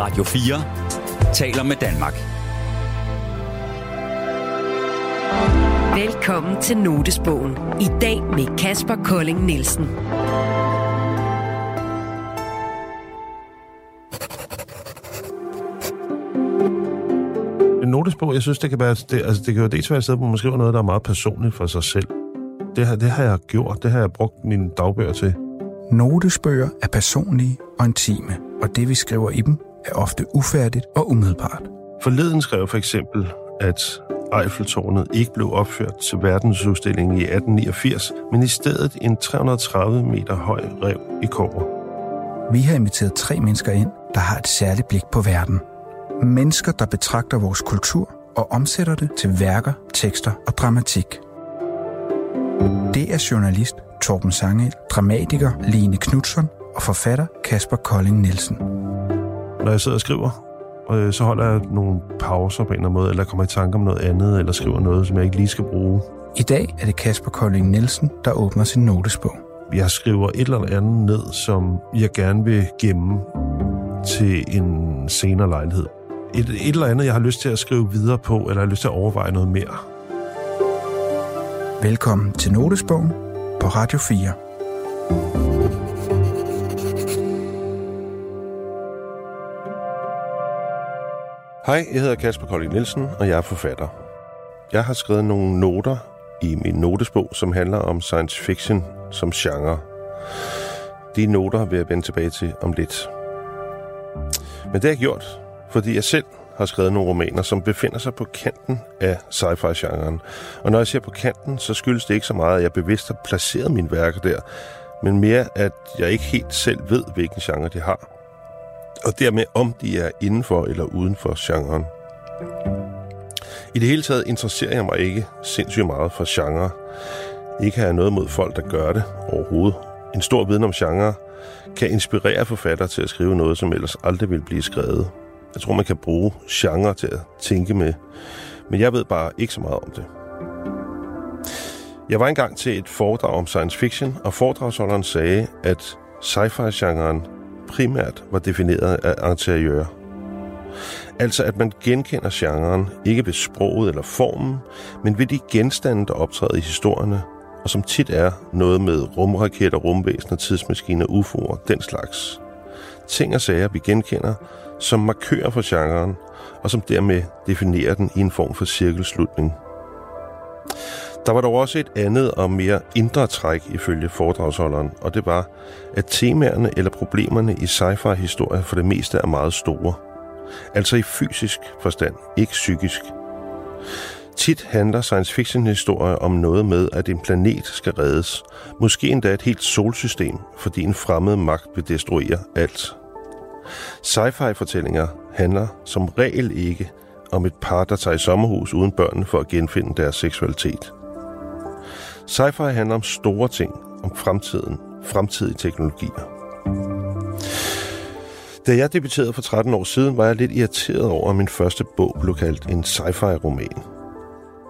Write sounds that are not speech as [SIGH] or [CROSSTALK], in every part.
Radio 4 taler med Danmark. Velkommen til Notesbogen. I dag med Kasper Kolding Nielsen. En notesbog, jeg synes, det kan være, det, altså, det kan jo dels være et sted, hvor man skriver noget, der er meget personligt for sig selv. Det, her, det har jeg gjort, det har jeg brugt mine dagbøger til. Notesbøger er personlige og intime, og det vi skriver i dem er ofte ufærdigt og umiddelbart. Forleden skrev for eksempel, at Eiffeltårnet ikke blev opført til verdensudstillingen i 1889, men i stedet en 330 meter høj rev i Kåre. Vi har inviteret tre mennesker ind, der har et særligt blik på verden. Mennesker, der betragter vores kultur og omsætter det til værker, tekster og dramatik. Det er journalist Torben Sangel, dramatiker Line Knudsen og forfatter Kasper Kolding Nielsen. Når jeg sidder og skriver, og så holder jeg nogle pauser på en eller anden måde, eller kommer i tanke om noget andet, eller skriver noget, som jeg ikke lige skal bruge. I dag er det Kasper Kolding Nielsen, der åbner sin notesbog. Jeg skriver et eller andet ned, som jeg gerne vil gemme til en senere lejlighed. Et, et eller andet, jeg har lyst til at skrive videre på, eller jeg har lyst til at overveje noget mere. Velkommen til Notesbogen på Radio 4. Hej, jeg hedder Kasper Kolding Nielsen, og jeg er forfatter. Jeg har skrevet nogle noter i min notesbog, som handler om science fiction som genre. De noter vil jeg vende tilbage til om lidt. Men det har jeg gjort, fordi jeg selv har skrevet nogle romaner, som befinder sig på kanten af sci-fi-genren. Og når jeg ser på kanten, så skyldes det ikke så meget, at jeg bevidst har placeret mine værker der, men mere, at jeg ikke helt selv ved, hvilken genre de har. Og dermed om de er inden for eller uden for genren. I det hele taget interesserer jeg mig ikke sindssygt meget for genre. Ikke har jeg noget mod folk, der gør det overhovedet. En stor viden om genre kan inspirere forfattere til at skrive noget, som ellers aldrig vil blive skrevet. Jeg tror, man kan bruge genre til at tænke med, men jeg ved bare ikke så meget om det. Jeg var engang til et foredrag om science fiction, og foredragsholderen sagde, at sci-fi-genren primært var defineret af interiør. Altså at man genkender genren ikke ved sproget eller formen, men ved de genstande, der optræder i historierne, og som tit er noget med rumraketter, rumvæsener, tidsmaskiner, UFO'er, den slags. Ting og sager, vi genkender, som markører for genren, og som dermed definerer den i en form for cirkelslutning. Der var dog også et andet og mere indre træk ifølge foredragsholderen, og det var, at temaerne eller problemerne i sci-fi-historier for det meste er meget store. Altså i fysisk forstand, ikke psykisk. Tit handler science fiction historier om noget med, at en planet skal reddes. Måske endda et helt solsystem, fordi en fremmed magt vil destruere alt. Sci-fi-fortællinger handler som regel ikke om et par, der tager i sommerhus uden børnene for at genfinde deres seksualitet. Sci-fi handler om store ting, om fremtiden, fremtidige teknologier. Da jeg debuterede for 13 år siden, var jeg lidt irriteret over, at min første bog blev kaldt en sci-fi-roman.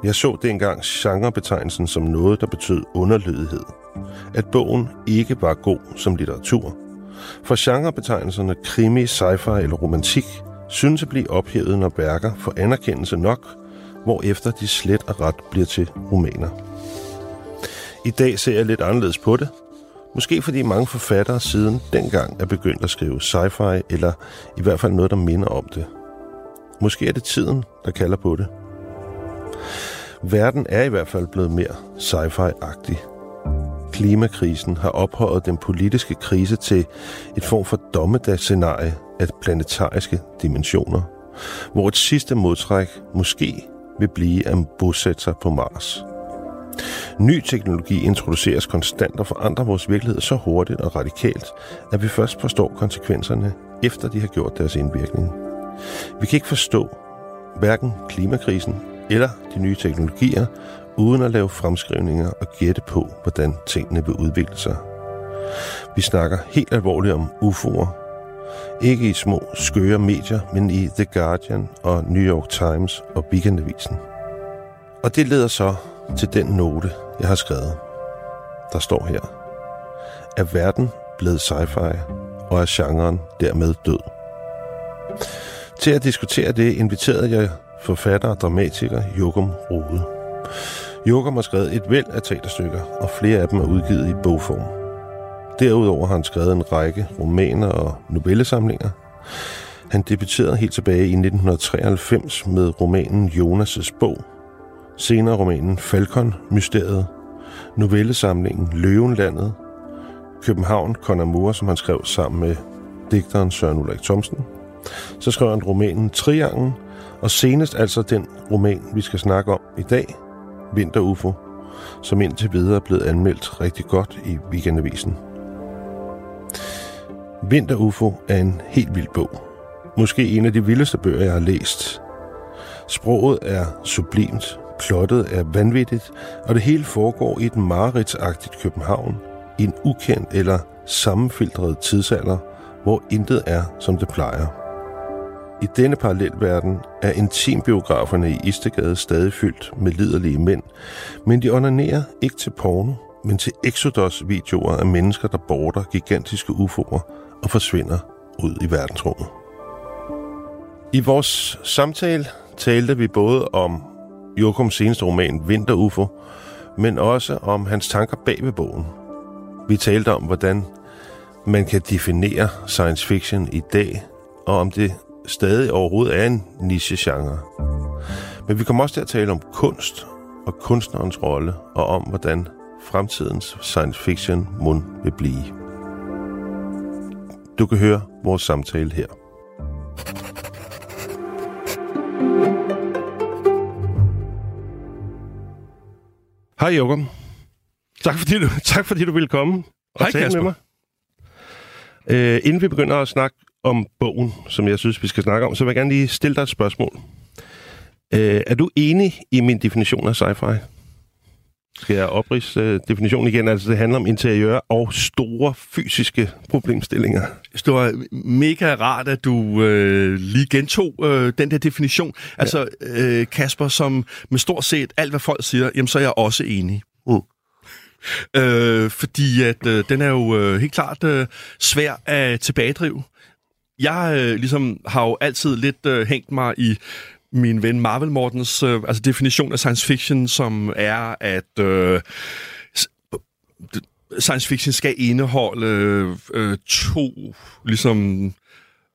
Jeg så dengang genrebetegnelsen som noget, der betød underlydighed. At bogen ikke var god som litteratur. For genrebetegnelserne krimi, sci-fi eller romantik synes at blive ophævet, når værker får anerkendelse nok, hvorefter de slet og ret bliver til romaner. I dag ser jeg lidt anderledes på det. Måske fordi mange forfattere siden dengang er begyndt at skrive sci-fi, eller i hvert fald noget, der minder om det. Måske er det tiden, der kalder på det. Verden er i hvert fald blevet mere sci-fi-agtig. Klimakrisen har ophøjet den politiske krise til et form for dommedagsscenarie af planetariske dimensioner, hvor et sidste modtræk måske vil blive at bosætte sig på Mars. Ny teknologi introduceres konstant og forandrer vores virkelighed så hurtigt og radikalt, at vi først forstår konsekvenserne, efter de har gjort deres indvirkning. Vi kan ikke forstå hverken klimakrisen eller de nye teknologier, uden at lave fremskrivninger og gætte på, hvordan tingene vil udvikle sig. Vi snakker helt alvorligt om UFO'er. Ikke i små, skøre medier, men i The Guardian og New York Times og Weekendavisen. Og det leder så til den note, jeg har skrevet. Der står her. Er verden blevet sci-fi, og er genren dermed død? Til at diskutere det inviterede jeg forfatter og dramatiker Jokum Rode. Jokum har skrevet et væld af teaterstykker, og flere af dem er udgivet i bogform. Derudover har han skrevet en række romaner og novellesamlinger. Han debuterede helt tilbage i 1993 med romanen Jonas' bog, senere romanen Falcon Mysteriet, novellesamlingen Løvenlandet, København Conamur, som han skrev sammen med digteren Søren Ulrik Thomsen. Så skrev han romanen Triangen, og senest altså den roman, vi skal snakke om i dag, Vinter UFO, som indtil videre er blevet anmeldt rigtig godt i Weekendavisen. Vinter UFO er en helt vild bog. Måske en af de vildeste bøger, jeg har læst. Sproget er sublimt, plottet er vanvittigt, og det hele foregår i et mareridsagtigt København, i en ukendt eller sammenfiltret tidsalder, hvor intet er, som det plejer. I denne parallelverden er intimbiograferne i Istegade stadig fyldt med liderlige mænd, men de onanerer ikke til porno, men til Exodus-videoer af mennesker, der border gigantiske UFO'er og forsvinder ud i verdensrummet. I vores samtale talte vi både om Jokums seneste roman Vinter UFO, men også om hans tanker bag ved bogen. Vi talte om, hvordan man kan definere science fiction i dag, og om det stadig overhovedet er en niche-genre. Men vi kommer også til at tale om kunst og kunstnerens rolle, og om hvordan fremtidens science fiction mund vil blive. Du kan høre vores samtale her. Hej Jokum. Tak fordi du, [LAUGHS] tak fordi du ville komme og Hej, tale Kasper. med mig. Uh, inden vi begynder at snakke om bogen, som jeg synes, vi skal snakke om, så vil jeg gerne lige stille dig et spørgsmål. Uh, er du enig i min definition af sci-fi? Skal jeg oprise uh, definitionen igen? Altså, det handler om interiør og store fysiske problemstillinger. Det var mega rart, at du øh, lige gentog øh, den der definition. Altså, øh, Kasper, som med stort set alt, hvad folk siger, jamen så er jeg også enig. Mm. Øh, fordi at øh, den er jo øh, helt klart øh, svær at tilbagedrive. Jeg øh, ligesom har jo altid lidt øh, hængt mig i min ven Marvel Mortens øh, altså definition af science fiction, som er, at øh, science fiction skal indeholde øh, to ligesom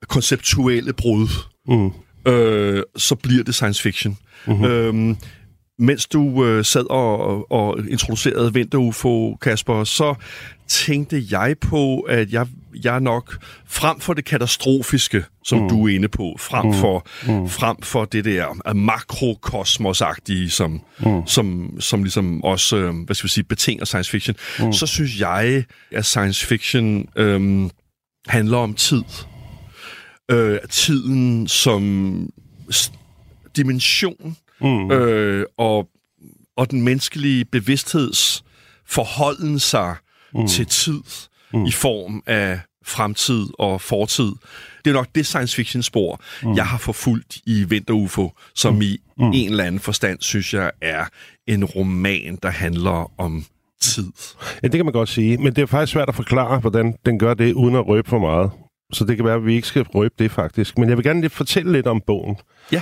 konceptuelle brud. Mm. Øh, så bliver det science fiction. Mm-hmm. Øhm, mens du øh, sad og, og introducerede Vinter UFO, Kasper, så tænkte jeg på, at jeg, jeg nok frem for det katastrofiske, som mm. du er inde på, frem for, mm. frem for det der øh, makrokosmos-agtige, som, mm. som, som ligesom også, øh, hvad skal vi sige, betinger science fiction, mm. så synes jeg, at science fiction øh, handler om tid. Øh, tiden som dimension mm. øh, og, og den menneskelige bevidstheds forholden sig mm. til tid mm. i form af fremtid og fortid. Det er nok det science fiction spor, mm. jeg har forfulgt i Vinter UFO, som mm. i mm. en eller anden forstand, synes jeg, er en roman, der handler om tid. Ja, det kan man godt sige, men det er faktisk svært at forklare, hvordan den gør det, uden at røbe for meget. Så det kan være, at vi ikke skal røbe det faktisk. Men jeg vil gerne lige fortælle lidt om bogen. Ja.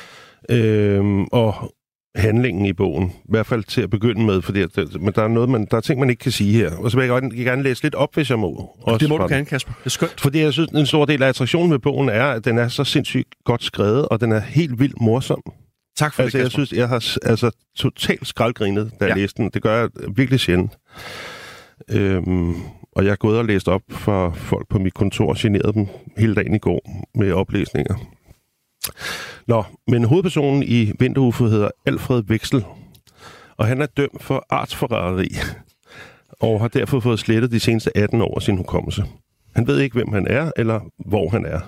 Øhm, og handlingen i bogen. I hvert fald til at begynde med, fordi at, men der er, noget, man, der er ting, man ikke kan sige her. Og så vil jeg gerne, jeg gerne læse lidt op, hvis jeg må. Også Det må du gerne, Kasper. Det er skønt. Fordi jeg synes, en stor del af attraktionen ved bogen er, at den er så sindssygt godt skrevet, og den er helt vildt morsom. Tak for Altså, det, jeg Kasper. synes, jeg har altså, totalt skraldgrinet, da jeg Ja. læste den. Det gør jeg virkelig sjældent. Øhm, og jeg er gået og læst op for folk på mit kontor og generede dem hele dagen i går med oplæsninger. Nå, men hovedpersonen i Vinterufo hedder Alfred Veksel, og han er dømt for artsforræderi, og har derfor fået slettet de seneste 18 år af sin hukommelse. Han ved ikke, hvem han er, eller hvor han er.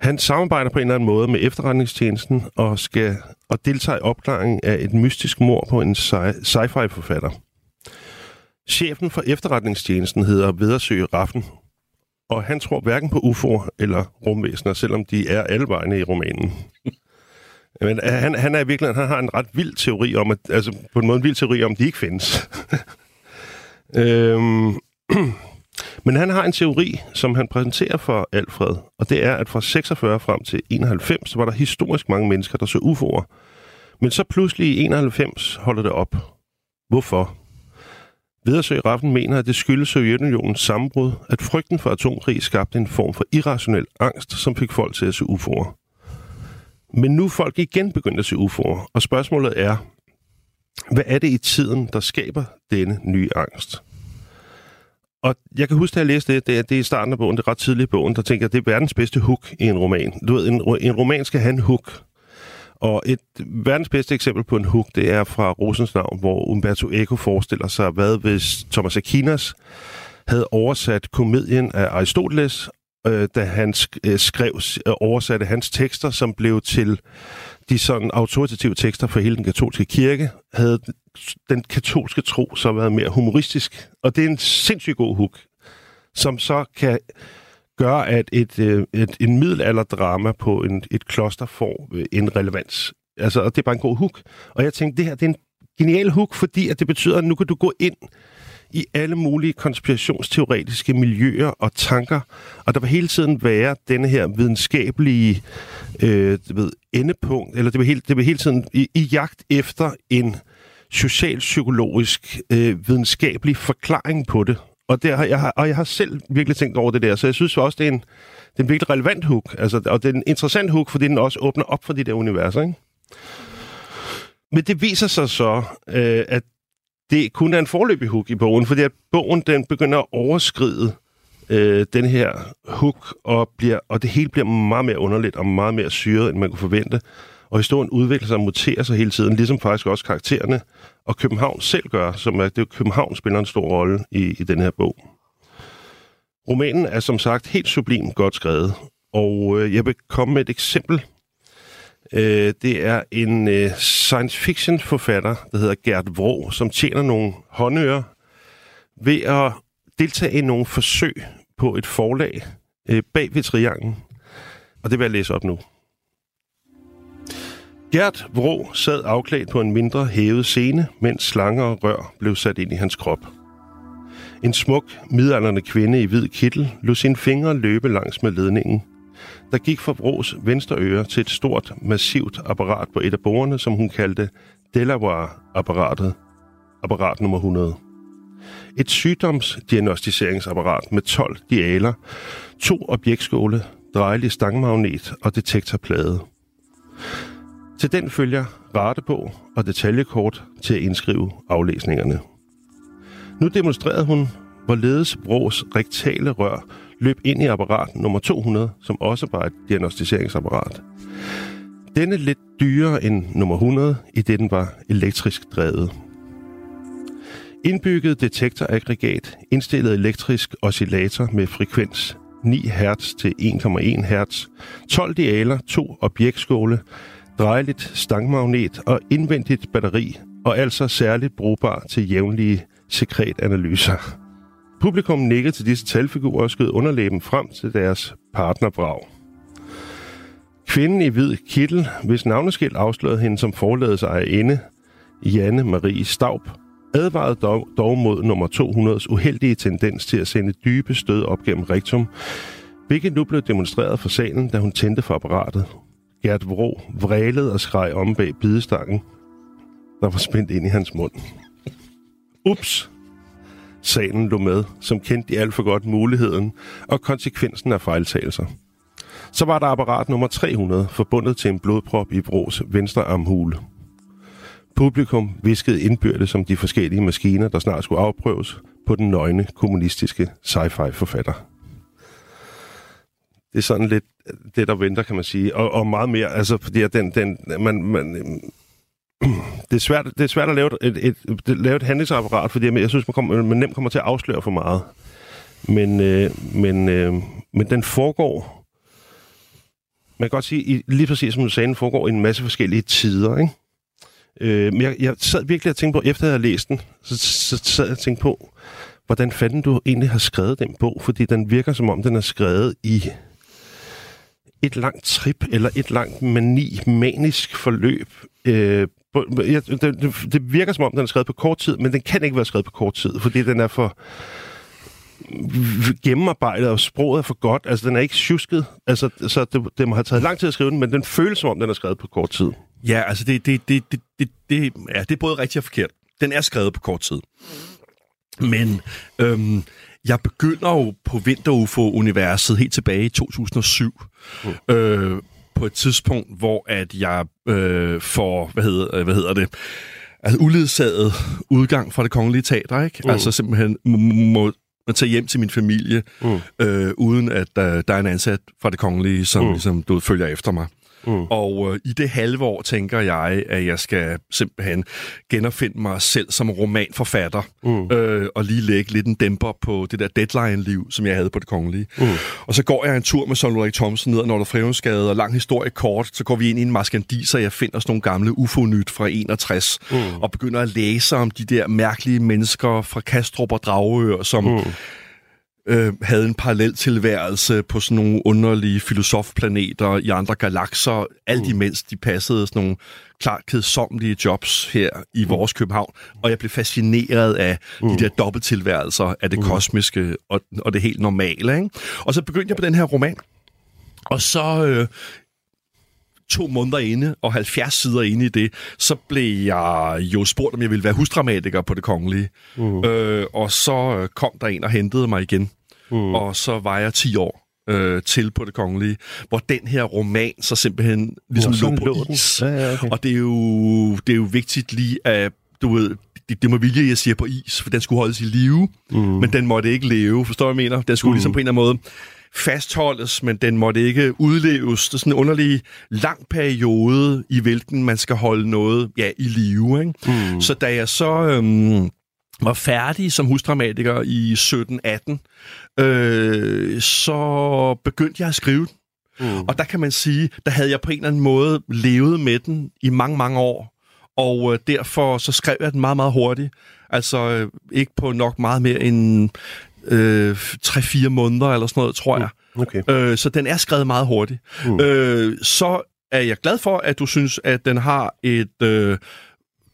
Han samarbejder på en eller anden måde med efterretningstjenesten og skal og deltager i opklaringen af et mystisk mord på en sci- sci-fi-forfatter. Chefen for efterretningstjenesten hedder Vedersø Raffen, og han tror hverken på UFO'er eller rumvæsener, selvom de er alle vegne i romanen. [LAUGHS] Men øh, han, han er i virkeligheden, han har en ret vild teori om, at, altså på en måde en vild teori om, at de ikke findes. [LAUGHS] øhm, [CLEARS THROAT] Men han har en teori, som han præsenterer for Alfred, og det er, at fra 46 frem til 91, så var der historisk mange mennesker, der så UFO'er. Men så pludselig i 91 holder det op. Hvorfor? Vedersø Raffen mener, at det skyldes Sovjetunionens sammenbrud, at frygten for atomkrig skabte en form for irrationel angst, som fik folk til at se UFO'er. Men nu er folk igen begyndt at se UFO'er, og spørgsmålet er, hvad er det i tiden, der skaber denne nye angst? Og jeg kan huske, da jeg læste det, det er, det er i starten af bogen, det er ret tidligt i bogen, der tænker jeg, det er verdens bedste hook i en roman. Du ved, en, en roman skal have en hook. Og et verdens bedste eksempel på en hook, det er fra Rosens navn, hvor Umberto Eco forestiller sig, hvad hvis Thomas Aquinas havde oversat komedien af Aristoteles, øh, da han øh, skrev, øh, oversatte hans tekster, som blev til de sådan autoritative tekster for hele den katolske kirke, havde den katolske tro så været mere humoristisk. Og det er en sindssygt god hook, som så kan gør, at et, øh, et, en middelalderdrama på en, et kloster får øh, en relevans. Altså, og det er bare en god hook. Og jeg tænkte, det her det er en genial hook, fordi at det betyder, at nu kan du gå ind i alle mulige konspirationsteoretiske miljøer og tanker, og der vil hele tiden være denne her videnskabelige øh, ved, endepunkt, eller det vil hele, det vil hele tiden i, i jagt efter en socialpsykologisk øh, videnskabelig forklaring på det. Og, det jeg har, og jeg har selv virkelig tænkt over det der, så jeg synes også, det er en, det er en virkelig relevant hook. Altså, og det er en interessant hook, fordi den også åbner op for de der universer. Ikke? Men det viser sig så, øh, at det kun er en forløbig hook i bogen, fordi at bogen den begynder at overskride øh, den her hook, og, bliver, og det hele bliver meget mere underligt og meget mere syret, end man kunne forvente. Og historien udvikler sig og muterer sig hele tiden, ligesom faktisk også karaktererne, og København selv gør, som er, det er København spiller en stor rolle i, i den her bog. Romanen er som sagt helt sublim godt skrevet, og øh, jeg vil komme med et eksempel. Øh, det er en øh, science fiction forfatter, der hedder Gert Vrå, som tjener nogle håndører ved at deltage i nogle forsøg på et forlag øh, bag ved triangen. Og det vil jeg læse op nu. Gert Vrå sad afklædt på en mindre hævet scene, mens slanger og rør blev sat ind i hans krop. En smuk, midalderne kvinde i hvid kittel lod sine fingre løbe langs med ledningen. Der gik fra Vrås venstre øre til et stort, massivt apparat på et af bordene, som hun kaldte Delaware-apparatet. Apparat nummer 100. Et sygdomsdiagnostiseringsapparat med 12 dialer, to objektskåle, drejelig stangmagnet og detektorplade. Til den følger ratebog og detaljekort til at indskrive aflæsningerne. Nu demonstrerede hun, hvorledes Bros rektale rør løb ind i apparat nummer 200, som også var et diagnostiseringsapparat. Denne lidt dyrere end nummer 100, i det den var elektrisk drevet. Indbygget detektoraggregat, indstillet elektrisk oscillator med frekvens 9 Hz til 1,1 Hz, 12 dialer, to objektskåle, drejeligt stangmagnet og indvendigt batteri, og altså særligt brugbar til jævnlige sekretanalyser. Publikum nikkede til disse talfigurer og skød underlæben frem til deres partnerbrag. Kvinden i hvid kittel, hvis navneskilt afslørede hende som forladet sig Janne Marie Staub, advarede dog, dog mod nummer 200's uheldige tendens til at sende dybe stød op gennem rektum, hvilket nu blev demonstreret for salen, da hun tændte for apparatet. Gert Vrå vrælede og skreg om bag bidestangen, der var spændt ind i hans mund. Ups! Salen lå med, som kendte de alt for godt muligheden og konsekvensen af fejltagelser. Så var der apparat nummer 300, forbundet til en blodprop i Bros venstre armhule. Publikum viskede indbyrdes som de forskellige maskiner, der snart skulle afprøves på den nøgne kommunistiske sci-fi forfatter. Det er sådan lidt det, der venter, kan man sige. Og, og meget mere, altså, fordi at den, den, man, man, [CLEARS THROAT] det, er svært, det er svært at lave et, et, et, lave et handlingsapparat, fordi jeg synes, man, kommer, man nemt kommer til at afsløre for meget. Men, øh, men, øh, men den foregår, man kan godt sige, lige præcis som du sagde, den foregår i en masse forskellige tider, ikke? Øh, men jeg, jeg sad virkelig og tænkte på, efter jeg havde læst den, så, så sad jeg og tænkte på, hvordan fanden du egentlig har skrevet den bog, fordi den virker som om, den er skrevet i et langt trip, eller et langt mani, manisk forløb. Øh, ja, det, det, det virker som om, den er skrevet på kort tid, men den kan ikke være skrevet på kort tid, fordi den er for gennemarbejdet, og sproget er for godt. Altså, den er ikke tjusket. Altså, så det, det må have taget lang tid at skrive den, men den føles som om, den er skrevet på kort tid. Ja, altså det, det, det, det, det, det, ja, det er både rigtigt og forkert. Den er skrevet på kort tid. Men øhm, jeg begynder jo på Vinter-UFO-universet helt tilbage i 2007. Mm. Øh, på et tidspunkt, hvor at jeg øh, får, hvad hedder, øh, hvad hedder det, altså uledsaget udgang fra det kongelige teater, ikke? Mm. Altså simpelthen må, må tage hjem til min familie, mm. øh, uden at der, der er en ansat fra det kongelige, som mm. ligesom, du følger efter mig. Mm. Og øh, i det halve år tænker jeg, at jeg skal simpelthen genopfinde mig selv som romanforfatter, mm. øh, og lige lægge lidt en dæmper på det der deadline-liv, som jeg havde på det kongelige. Mm. Og så går jeg en tur med Søren Ulrik Thomsen ned ad Nordre Frevensgade, og lang historie kort, så går vi ind i en maskandis, og jeg finder sådan nogle gamle UFO-nyt fra 61, mm. og begynder at læse om de der mærkelige mennesker fra Kastrup og Dragør, som... Mm øh, havde en parallel tilværelse på sådan nogle underlige filosofplaneter i andre galakser, alt mm. imens de passede sådan nogle klart kedsommelige jobs her i mm. vores København. Og jeg blev fascineret af mm. de der dobbelttilværelser af det mm. kosmiske og, og det helt normale. Ikke? Og så begyndte jeg på den her roman. Og så øh, to måneder inde og 70 sider inde i det, så blev jeg jo spurgt, om jeg ville være husdramatiker på det kongelige. Mm. Øh, og så øh, kom der en og hentede mig igen. Mm. Og så var jeg 10 år øh, til på det kongelige, hvor den her roman så simpelthen ligesom lå på is. Ja, ja, okay. Og det er, jo, det er jo vigtigt lige at, du ved, det, det må vilje, jeg siger på is, for den skulle holdes i live, mm. men den måtte ikke leve, forstår du, hvad jeg mener? Den skulle mm. ligesom på en eller anden måde fastholdes, men den måtte ikke udleves. Det er sådan en underlig lang periode, i hvilken man skal holde noget ja, i live. Ikke? Mm. Så da jeg så øhm, var færdig som husdramatiker i 17-18, øh, så begyndte jeg at skrive den. Mm. Og der kan man sige, der havde jeg på en eller anden måde levet med den i mange, mange år. Og øh, derfor så skrev jeg den meget, meget hurtigt. Altså øh, ikke på nok meget mere end øh, 3-4 måneder eller sådan noget, tror jeg. Mm. Okay. Øh, så den er skrevet meget hurtigt. Mm. Øh, så er jeg glad for, at du synes, at den har et... Øh,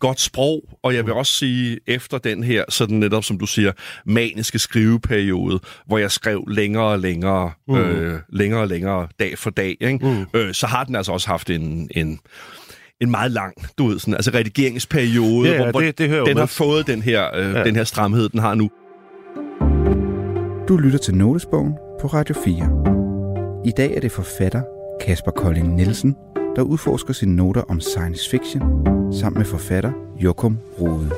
godt sprog, og jeg vil også sige, efter den her, sådan netop som du siger, maniske skriveperiode, hvor jeg skrev længere og længere, mm. øh, længere og længere dag for dag, ikke? Mm. Øh, så har den altså også haft en, en, en meget lang, du ved, sådan, altså redigeringsperiode, ja, ja, hvor, det, det den med. har fået den her, øh, ja. den her stramhed, den har nu. Du lytter til Notesbogen på Radio 4. I dag er det forfatter Kasper Kolding Nielsen, der udforsker sine noter om science fiction sammen med forfatter Jokum Rode.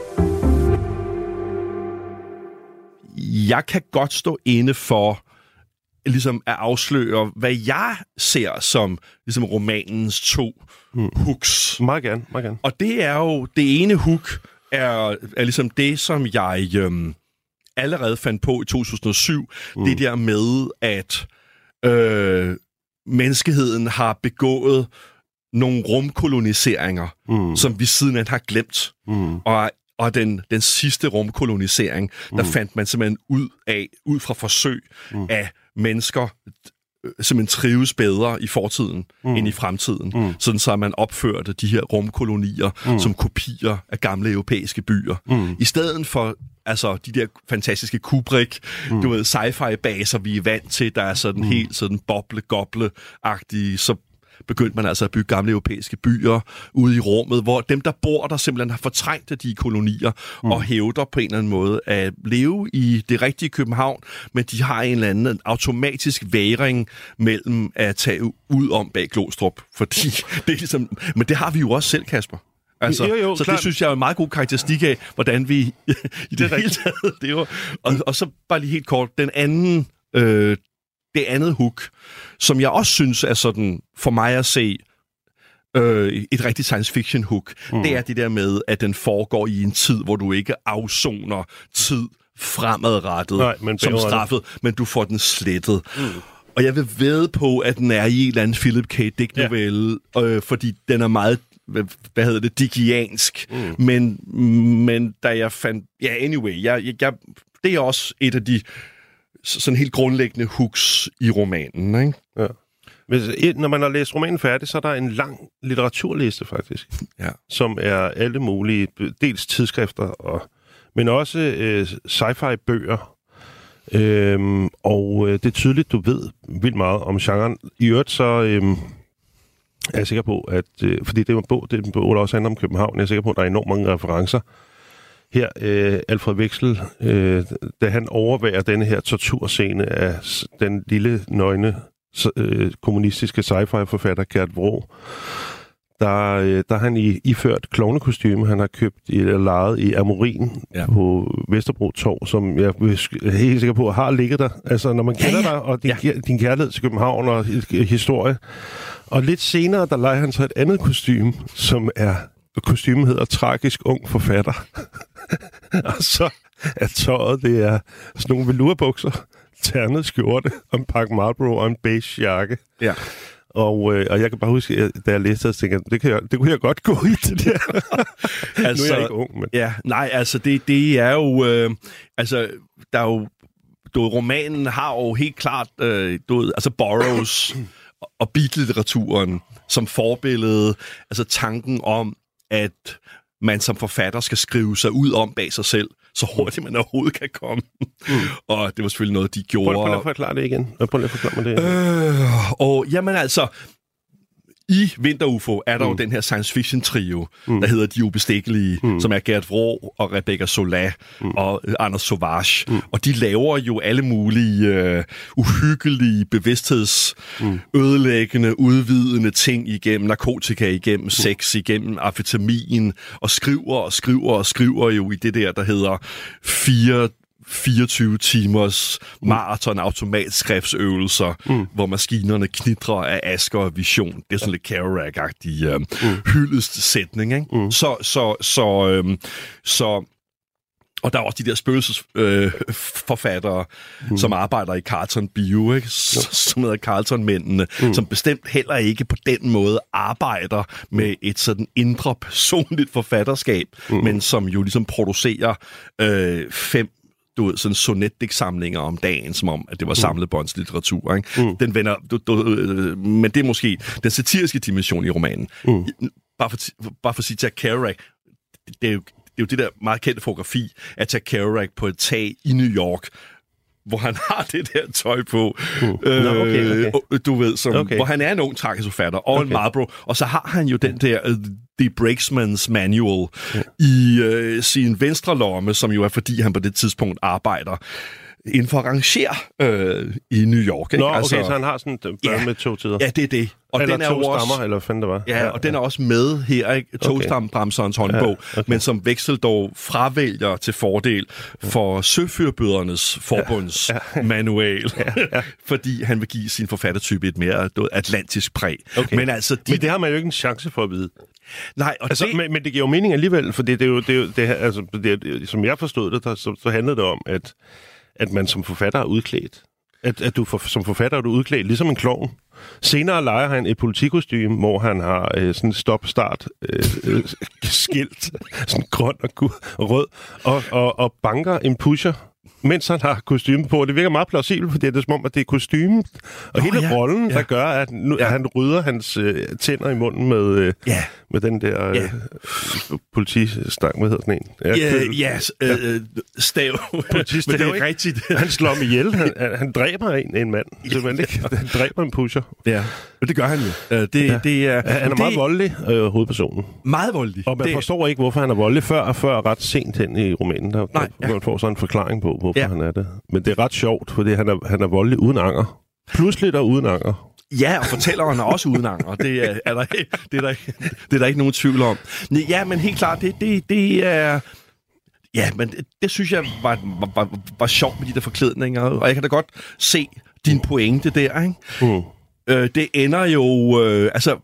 Jeg kan godt stå inde for ligesom at afsløre, hvad jeg ser som ligesom romanens to mm. hooks. Meget gerne, meget gerne. Og det er jo, det ene hook er, er ligesom det, som jeg øhm, allerede fandt på i 2007. Mm. Det der med, at øh, menneskeheden har begået nogle rumkoloniseringer, mm. som vi siden af har glemt. Mm. Og, og den, den sidste rumkolonisering, der mm. fandt man simpelthen ud af, ud fra forsøg mm. af mennesker, øh, simpelthen trives bedre i fortiden mm. end i fremtiden. Mm. Sådan så man opførte de her rumkolonier mm. som kopier af gamle europæiske byer. Mm. I stedet for altså de der fantastiske Kubrick, mm. du ved, sci-fi baser, vi er vant til, der er sådan mm. helt sådan boble-goble-agtige, så begyndte man altså at bygge gamle europæiske byer ude i rummet, hvor dem, der bor der, simpelthen har fortrængt de kolonier mm. og hævder på en eller anden måde at leve i det rigtige København, men de har en eller anden automatisk væring mellem at tage ud om bag Glostrup, fordi [LAUGHS] det er ligesom... Men det har vi jo også selv, Kasper. Altså, jo, jo, så klar. det synes jeg er en meget god karakteristik af, hvordan vi [LAUGHS] i det, det hele taget... Det var, og, og så bare lige helt kort, den anden øh, det andet hook, som jeg også synes er sådan, for mig at se, øh, et rigtigt science fiction hook, mm. det er det der med, at den foregår i en tid, hvor du ikke afsoner tid fremadrettet Nej, men som straffet, men du får den slettet. Mm. Og jeg vil ved på, at den er i en eller anden Philip K. Dick-novelle, ja. øh, fordi den er meget hvad hedder det, digiansk. Mm. Men, men da jeg fandt... Ja, anyway, jeg, jeg, det er også et af de sådan helt grundlæggende hooks i romanen, ikke? Ja. Hvis, når man har læst romanen færdig, så er der en lang litteraturliste faktisk, [LAUGHS] ja. som er alle mulige, dels tidsskrifter, og, men også øh, sci-fi bøger, Øhm, og øh, det er tydeligt, du ved vildt meget om genren. I øvrigt så øhm, er jeg sikker på, at... Øh, fordi det er en bog, det er en bog, der også handler om København. Jeg er sikker på, at der er enormt mange referencer. Her, øh, Alfred Veksel, øh, da han overværer denne her torturscene af den lille, nøgne, øh, kommunistiske sci-fi-forfatter Gert Vrå, der, øh, der er han i, iført klovnekostyme, han har købt eller lejet i Amorin Ja. ja. på Vesterbro Torv, som jeg er helt sikker på har ligget der. Altså, når man kender ja. dig, og din, ja. din kærlighed til København og hi- historie. Og lidt senere, der leger han så et andet kostume, som er kostymen hedder Tragisk Ung Forfatter. [LAUGHS] og så er tøjet, det er sådan nogle velurbukser, ternet skjorte, og en pakke Marlboro og en beige jakke. Ja. Og, øh, og jeg kan bare huske, at da jeg læste det, tænkte jeg, det, kan jeg, det kunne jeg godt gå i, det der. altså, [LAUGHS] nu er jeg ikke ung, men... Ja, nej, altså det, det er jo... Øh, altså, der er jo... Du, romanen har jo helt klart... Øh, du, altså Burroughs og beat-litteraturen som forbillede. Altså tanken om, at man som forfatter skal skrive sig ud om bag sig selv, så hurtigt man overhovedet kan komme. Mm. og det var selvfølgelig noget, de gjorde. Prøv, prøv lige at forklare det igen. Prøv lige at forklare mig det. Øh, og jamen altså, i Vinter UFO er der mm. jo den her science fiction trio, mm. der hedder De Ubestikkelige, mm. som er Gert Vrå og Rebecca Sola mm. og øh, Anders Sauvage. Mm. Og de laver jo alle mulige øh, uhyggelige, bevidsthedsødelæggende, udvidende ting igennem narkotika, igennem mm. sex, igennem amfetamin, og skriver og skriver og skriver jo i det der, der hedder fire 24 timers maraton automatskriftsøvelser, mm. hvor maskinerne knitrer af asker og vision. Det er sådan lidt Kerouac-agtig øh, mm. hyldest sætning. Ikke? Mm. Så, så, så, øh, så og der er også de der spøgelsesforfattere, øh, mm. som arbejder i Carlton Bio, ikke? Som hedder Carlton-mændene, mm. som bestemt heller ikke på den måde arbejder med et sådan indre personligt forfatterskab, mm. men som jo ligesom producerer øh, fem du ved, sådan sonetdigtsamlinger om dagen, som om, at det var samlet båndslitteratur. Ikke? Mm. Den vender, du, du, øh, men det er måske den satiriske dimension i romanen. Mm. Bare, for, bare for at sige til Kerouac, det er jo det er jo det der meget kendte fotografi af Jack Kerouac på et tag i New York, hvor han har det der tøj på. Mm. Øh, okay, okay. Du ved, som, okay. Hvor han er en ung tragisk forfatter, og okay. en. Marlboro. Og så har han jo den der uh, The Brakesman's Manual ja. i uh, sin venstre lomme, som jo er fordi, han på det tidspunkt arbejder inden for ranger øh, i New York. Ikke? Nå, okay, så han har sådan et blad Ja. med to tider. Ja, det er det. Og eller den er to også, stammer, eller hvad det var. Ja, og den er også med her, ikke? Togstambremserens håndbog, ja, okay. men som Veksel dog fravælger til fordel for Søfyrbødernes forbunds ja, ja. manual, ja, ja. [LAUGHS] fordi han vil give sin forfattertype et mere atlantisk præg. Okay. Men altså, de, Men det har man jo ikke en chance for at vide. nej, og Altså, det, men, men det giver jo mening alligevel, for det, det er jo, det, er jo, det, altså, det, er- som jeg forstod det, der, så, så handlede det om, at, at man som forfatter er udklædt. At, at du for, som forfatter er du udklædt, ligesom en klovn. Senere leger han et politikostyme, hvor han har øh, sådan stop-start øh, øh, skilt, [LAUGHS] sådan grøn og og rød, og, og, og banker en pusher, mens han har kostyme på. Det virker meget plausibelt, fordi det er som om, at det er kostymet og Nå, hele ja, rollen, ja. der gør, at, nu, Ja. at han rydder hans øh, tænder i munden med, øh, Ja. Med den der Ja. øh, politistang, hvad hedder sådan en? Ja, ja, øh, øh, stav. Politistav, Men det er ikke? rigtigt. [LAUGHS] Han slår ham ihjel. Han, han, dræber en, en mand. Simpelthen ikke. Han dræber en pusher. Ja, og det gør han jo. Øh, Det, Ja. det er, Han er det meget voldelig, øh, hovedpersonen. meget voldelig. Og man det, forstår ikke, hvorfor han er voldelig før og før ret sent hen i romanen. Der, Nej, ja. Man får så en forklaring på, hvorfor Ja. han er det. Men det er ret sjovt, fordi han er, han er voldelig uden anger. Pludselig og uden anger. Ja, og fortælleren er også udenanger. Det er, er der, det, er der, det er der ikke nogen tvivl om. Ja, men helt klart, det, det, det er... Ja, men det, det synes jeg var, var, var, var sjovt med de der forklædninger. Og jeg kan da godt se din pointe der, ikke? Mm. Øh, det ender jo... Øh, altså,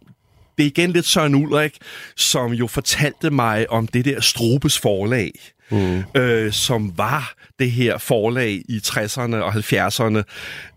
det er igen lidt Søren Ulrik, som jo fortalte mig om det der Strobes forlag, mm. øh, som var det her forlag i 60'erne og 70'erne,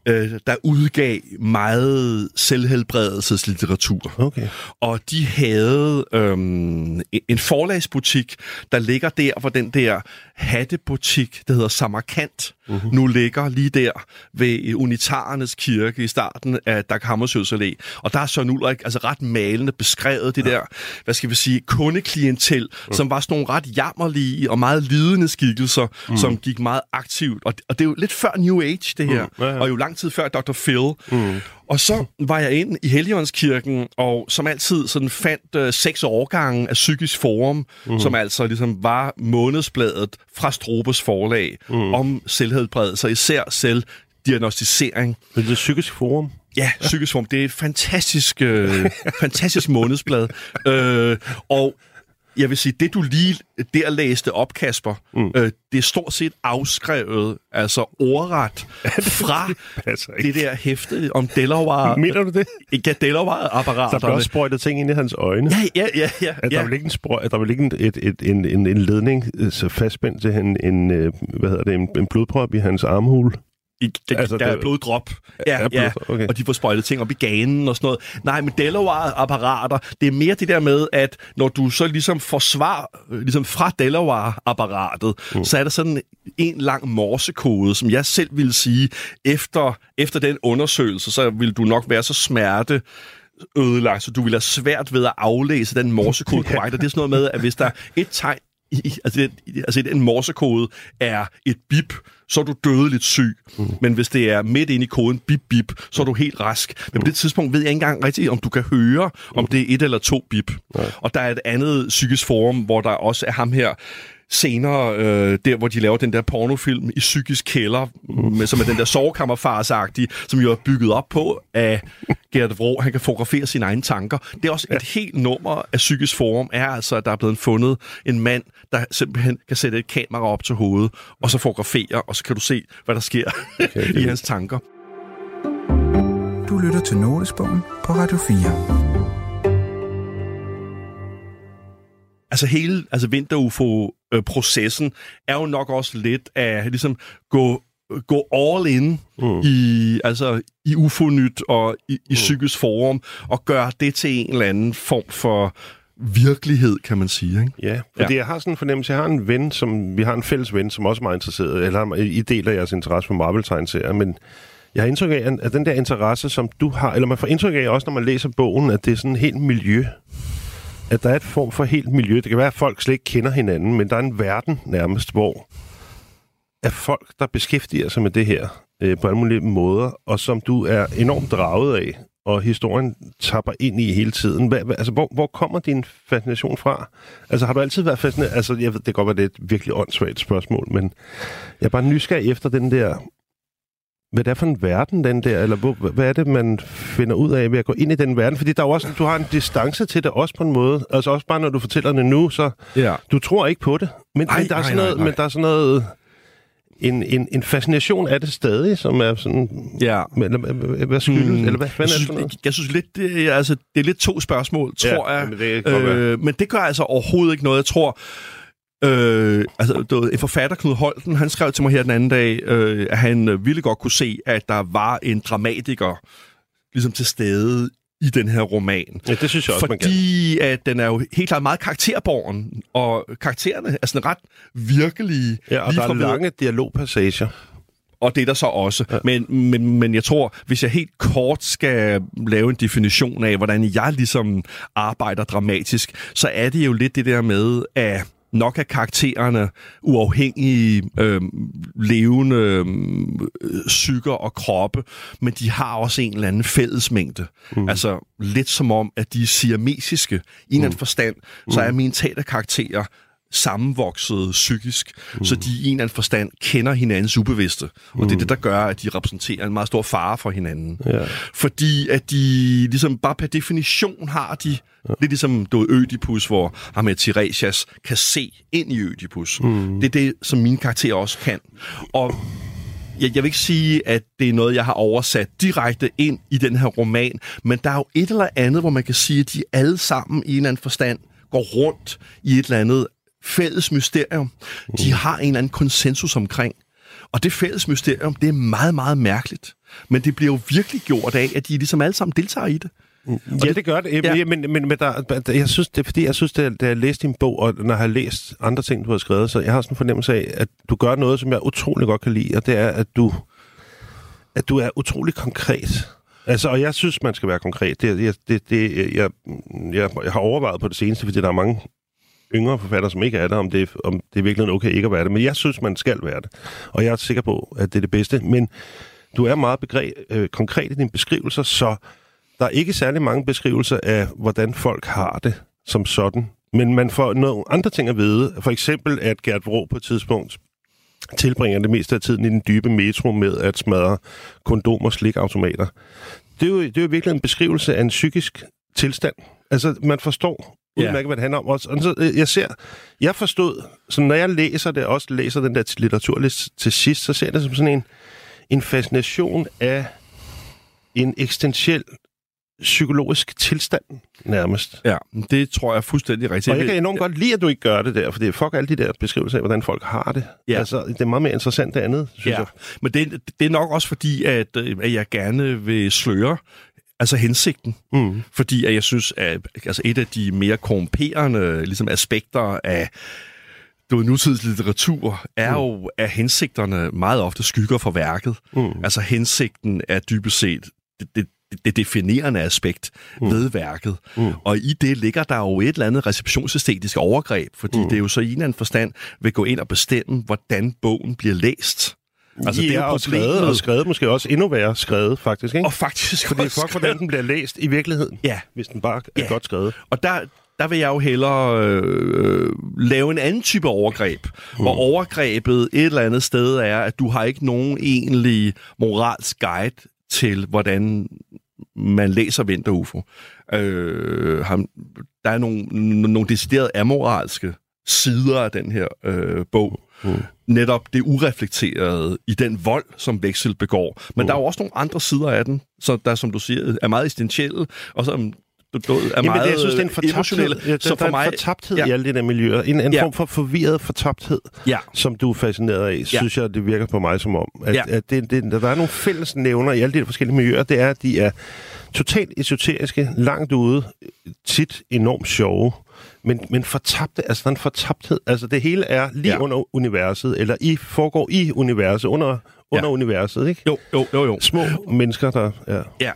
øh, der udgav meget selvhelbredelseslitteratur. Okay. Og de havde øhm, en forlagsbutik, der ligger der, hvor den der hattebutik, der hedder Samarkand, mm-hmm. nu ligger lige der ved Unitarernes kirke i starten af Dag Hammarskjölds Allé. Og der er Søren Ulrik altså ret malende beskrevet det der, hvad skal vi sige, kundeklientel, mm. som var sådan nogle ret jammerlige og meget lidende skikkelser, mm. som gik meget aktivt. Og, og det er jo lidt før New Age, det her. Mm. Ja, ja. Og jo lang tid før Dr. Phil. Mm. Og så var jeg ind i Helligåndskirken, og som altid sådan fandt øh, seks årgange af Psykisk Forum, mm. som altså ligesom var månedsbladet fra Strobes forlag mm. om selvhedbredelse, især selvdiagnostisering. Men det er Psykisk Forum? Ja, Psykisk Forum. Det er et fantastisk, øh, fantastisk månedsblad. [LAUGHS] Øh, og jeg vil sige, det du lige der læste op, Kasper, mm. øh, det er stort set afskrevet, altså ordret, [LAUGHS] fra det der hæfte om Delaware. Mener du det? [LAUGHS] Ja, Delaware-apparaterne. Der blev også sprøjtet ting ind i hans øjne. Ja, ja, ja. ja, at der ja. vil ikke en, sprøj, der vil ikke en, et, et, en, en, en ledning øh, så fastspændt til en, en, øh, hvad hedder det, en, en blodprop i hans armhul. I, der, altså, der det, er bloddrop. Ja, er blod, ja. okay. Og de får sprøjtet ting op i ganen og sådan noget. Nej, men Delaware-apparater, det er mere det der med, at når du så ligesom får svar ligesom fra Delaware-apparatet, mm. så er der sådan en lang morsekode, som jeg selv vil sige, efter, efter den undersøgelse, så vil du nok være så smerte ødelagt, så du vil have svært ved at aflæse den morsekode [LAUGHS] korrekt. Og det er sådan noget med, at hvis der er et tegn i, altså, det, altså den morsekode er et bip, så er du dødeligt syg. Mm. Men hvis det er midt inde i koden bip bip, så er du helt rask. Men på det tidspunkt ved jeg ikke engang rigtigt, om du kan høre, om det er et eller to bip. Ja. Og der er et andet psykisk forum, hvor der også er ham her, senere, øh, der hvor de laver den der pornofilm i psykisk kælder, med, som er den der sovekammerfarsagtige, som jo er bygget op på af Gert Vrå. Han kan fotografere sine egne tanker. Det er også et helt nummer af psykisk forum, er altså, at der er blevet fundet en mand, der simpelthen kan sætte et kamera op til hovedet, og så fotografere, og så kan du se, hvad der sker okay, [LAUGHS] i hans tanker. Du lytter til Notesbogen på Radio 4. altså hele altså vinter-UFO-processen er jo nok også lidt af ligesom gå gå all in mm. i, altså, i UFO-nyt og i, i mm. psykisk forum, og gøre det til en eller anden form for virkelighed, kan man sige. Ikke? Ja, fordi ja. jeg har sådan en fornemmelse, jeg har en ven, som, vi har en fælles ven, som også er meget interesseret, eller I deler jeres interesse for Marvel-tegneserier, men jeg har indtryk af, at den der interesse, som du har, eller man får indtryk af også, når man læser bogen, at det er sådan helt miljø, at der er et form for helt miljø. Det kan være, at folk slet ikke kender hinanden, men der er en verden nærmest, hvor er folk, der beskæftiger sig med det her øh, på alle mulige måder, og som du er enormt draget af, og historien tapper ind i hele tiden. Hvad, hvad, altså, hvor, hvor kommer din fascination fra? Altså, har du altid været fascineret? Altså, jeg ved, det kan godt være, det er et virkelig åndssvagt spørgsmål, men jeg er bare nysgerrig efter den der hvad det er for en verden, den der, eller hvor, hvad er det, man finder ud af ved at gå ind i den verden? Fordi der er også, du har en distance til det også på en måde. Altså også bare, når du fortæller det nu, så ja. du tror ikke på det. Men, ej, men, der, er sådan noget, men der er sådan noget... En, en, en fascination af det stadig, som er sådan... Ja. Eller, hvad skyldes? Mm, eller hvad fanden er det for noget? Jeg synes lidt, det er, altså, det er lidt to spørgsmål, tror ja, jeg. Men det, øh, men det gør altså overhovedet ikke noget. Jeg tror, Øh, altså, du en forfatter, Knud Holten, han skrev til mig her den anden dag, øh, at han øh, ville godt kunne se, at der var en dramatiker ligesom til stede i den her roman. Ja, det synes jeg også, Fordi at den er jo helt klart meget karakterborgen, og karaktererne er sådan ret virkelige. Ja, og der er lange dialogpassager. Og det er der så også. Ja. Men, men, men jeg tror, hvis jeg helt kort skal lave en definition af, hvordan jeg ligesom arbejder dramatisk, så er det jo lidt det der med, at nok af karaktererne uafhængige, øh, levende øh, psyker og kroppe, men de har også en eller anden fællesmængde. Mm. Altså lidt som om, at de er siamesiske. I en mm. forstand, så er mm. mine teaterkarakterer sammenvoksede psykisk, mm. så de i en eller anden forstand kender hinandens ubevidste. Og mm. det er det, der gør, at de repræsenterer en meget stor fare for hinanden. Ja. Fordi at de ligesom bare per definition har de, ja. lidt ligesom du Ødipus, hvor ham med Tiresias kan se ind i Ødipus. Mm. Det er det, som mine karakterer også kan. Og jeg, jeg vil ikke sige, at det er noget, jeg har oversat direkte ind i den her roman, men der er jo et eller andet, hvor man kan sige, at de alle sammen i en eller anden forstand går rundt i et eller andet fælles mysterium, mm. de har en eller anden konsensus omkring. Og det fælles mysterium, det er meget, meget mærkeligt. Men det bliver jo virkelig gjort af, at de ligesom alle sammen deltager i det. Og ja, det, det gør det. Ja. Men, men, men der, jeg synes, det er fordi, jeg synes, det, da jeg læste din bog, og når jeg har læst andre ting, du har skrevet, så jeg har sådan en fornemmelse af, at du gør noget, som jeg utrolig godt kan lide, og det er, at du, at du er utrolig konkret. Altså, og jeg synes, man skal være konkret. Det, det, det, jeg, jeg, jeg har overvejet på det seneste, fordi der er mange yngre forfattere, som ikke er det, om det, om det er virkelig okay ikke at være det. Men jeg synes, man skal være det. Og jeg er sikker på, at det er det bedste. Men du er meget begreb, øh, konkret i dine beskrivelser, så der er ikke særlig mange beskrivelser af, hvordan folk har det som sådan. Men man får nogle andre ting at vide. For eksempel, at Gert Vrå på et tidspunkt tilbringer det meste af tiden i den dybe metro med at smadre kondomer og slikautomater. Det er, jo, det er jo virkelig en beskrivelse af en psykisk tilstand. Altså, man forstår udmærket, yeah. hvad det handler om. Og så, øh, jeg ser, jeg forstod, så når jeg læser det, også læser den der litteraturlist til sidst, så ser jeg det som sådan en, en fascination af en eksistentiel psykologisk tilstand, nærmest. Ja, det tror jeg er fuldstændig rigtigt. Og jeg kan enormt godt lide, at du ikke gør det der, for det er fuck alle de der beskrivelser af, hvordan folk har det. Ja. Altså, det er meget mere interessant det andet, synes ja. jeg. Men det, det er nok også fordi, at, øh, at jeg gerne vil sløre altså hensigten. Mm. Fordi at jeg synes, at altså et af de mere korrumperende ligesom aspekter af du nutidslitteratur er mm. jo, at hensigterne meget ofte skygger for værket. Mm. Altså hensigten er dybest set det, det, det definerende aspekt mm. ved værket. Mm. Og i det ligger der jo et eller andet receptionsæstetisk overgreb, fordi mm. det er jo så i en eller anden forstand vil gå ind og bestemme, hvordan bogen bliver læst. Altså, ja, det er og skrevet, og skrevet måske også endnu værre skrevet, faktisk. Ikke? Og faktisk Fordi fuck, hvordan den bliver læst i virkeligheden, ja. hvis den bare er ja. godt skrevet. Og der, der vil jeg jo hellere øh, lave en anden type overgreb, mm. hvor overgrebet et eller andet sted er, at du har ikke nogen egentlig moralsk guide til, hvordan man læser Vinter UFO. Øh, ham, der er nogle, nogle deciderede amoralske sider af den her øh, bog. Mm. Netop det ureflekterede i den vold, som Veksel begår. Men mm. der er jo også nogle andre sider af den, så der, som du siger, er meget essentielle, og som du, er Jamen, meget det, jeg synes, det er en fortabthed, ja, der, så for der mig, er en fortabthed ja. i alle de der miljøer. En, en ja. form for forvirret fortabthed, ja. som du er fascineret af, ja. synes jeg, det virker på mig som om. At, ja. at det, det, der er nogle fælles nævner i alle de der forskellige miljøer, det er, at de er totalt esoteriske, langt ude, tit enormt sjove, men, men fortabte, altså den fortabthed, altså det hele er lige ja. under universet, eller i foregår i universet, under, under ja. universet, ikke? Jo, jo, jo, jo. Små mennesker, der... Ja. ja.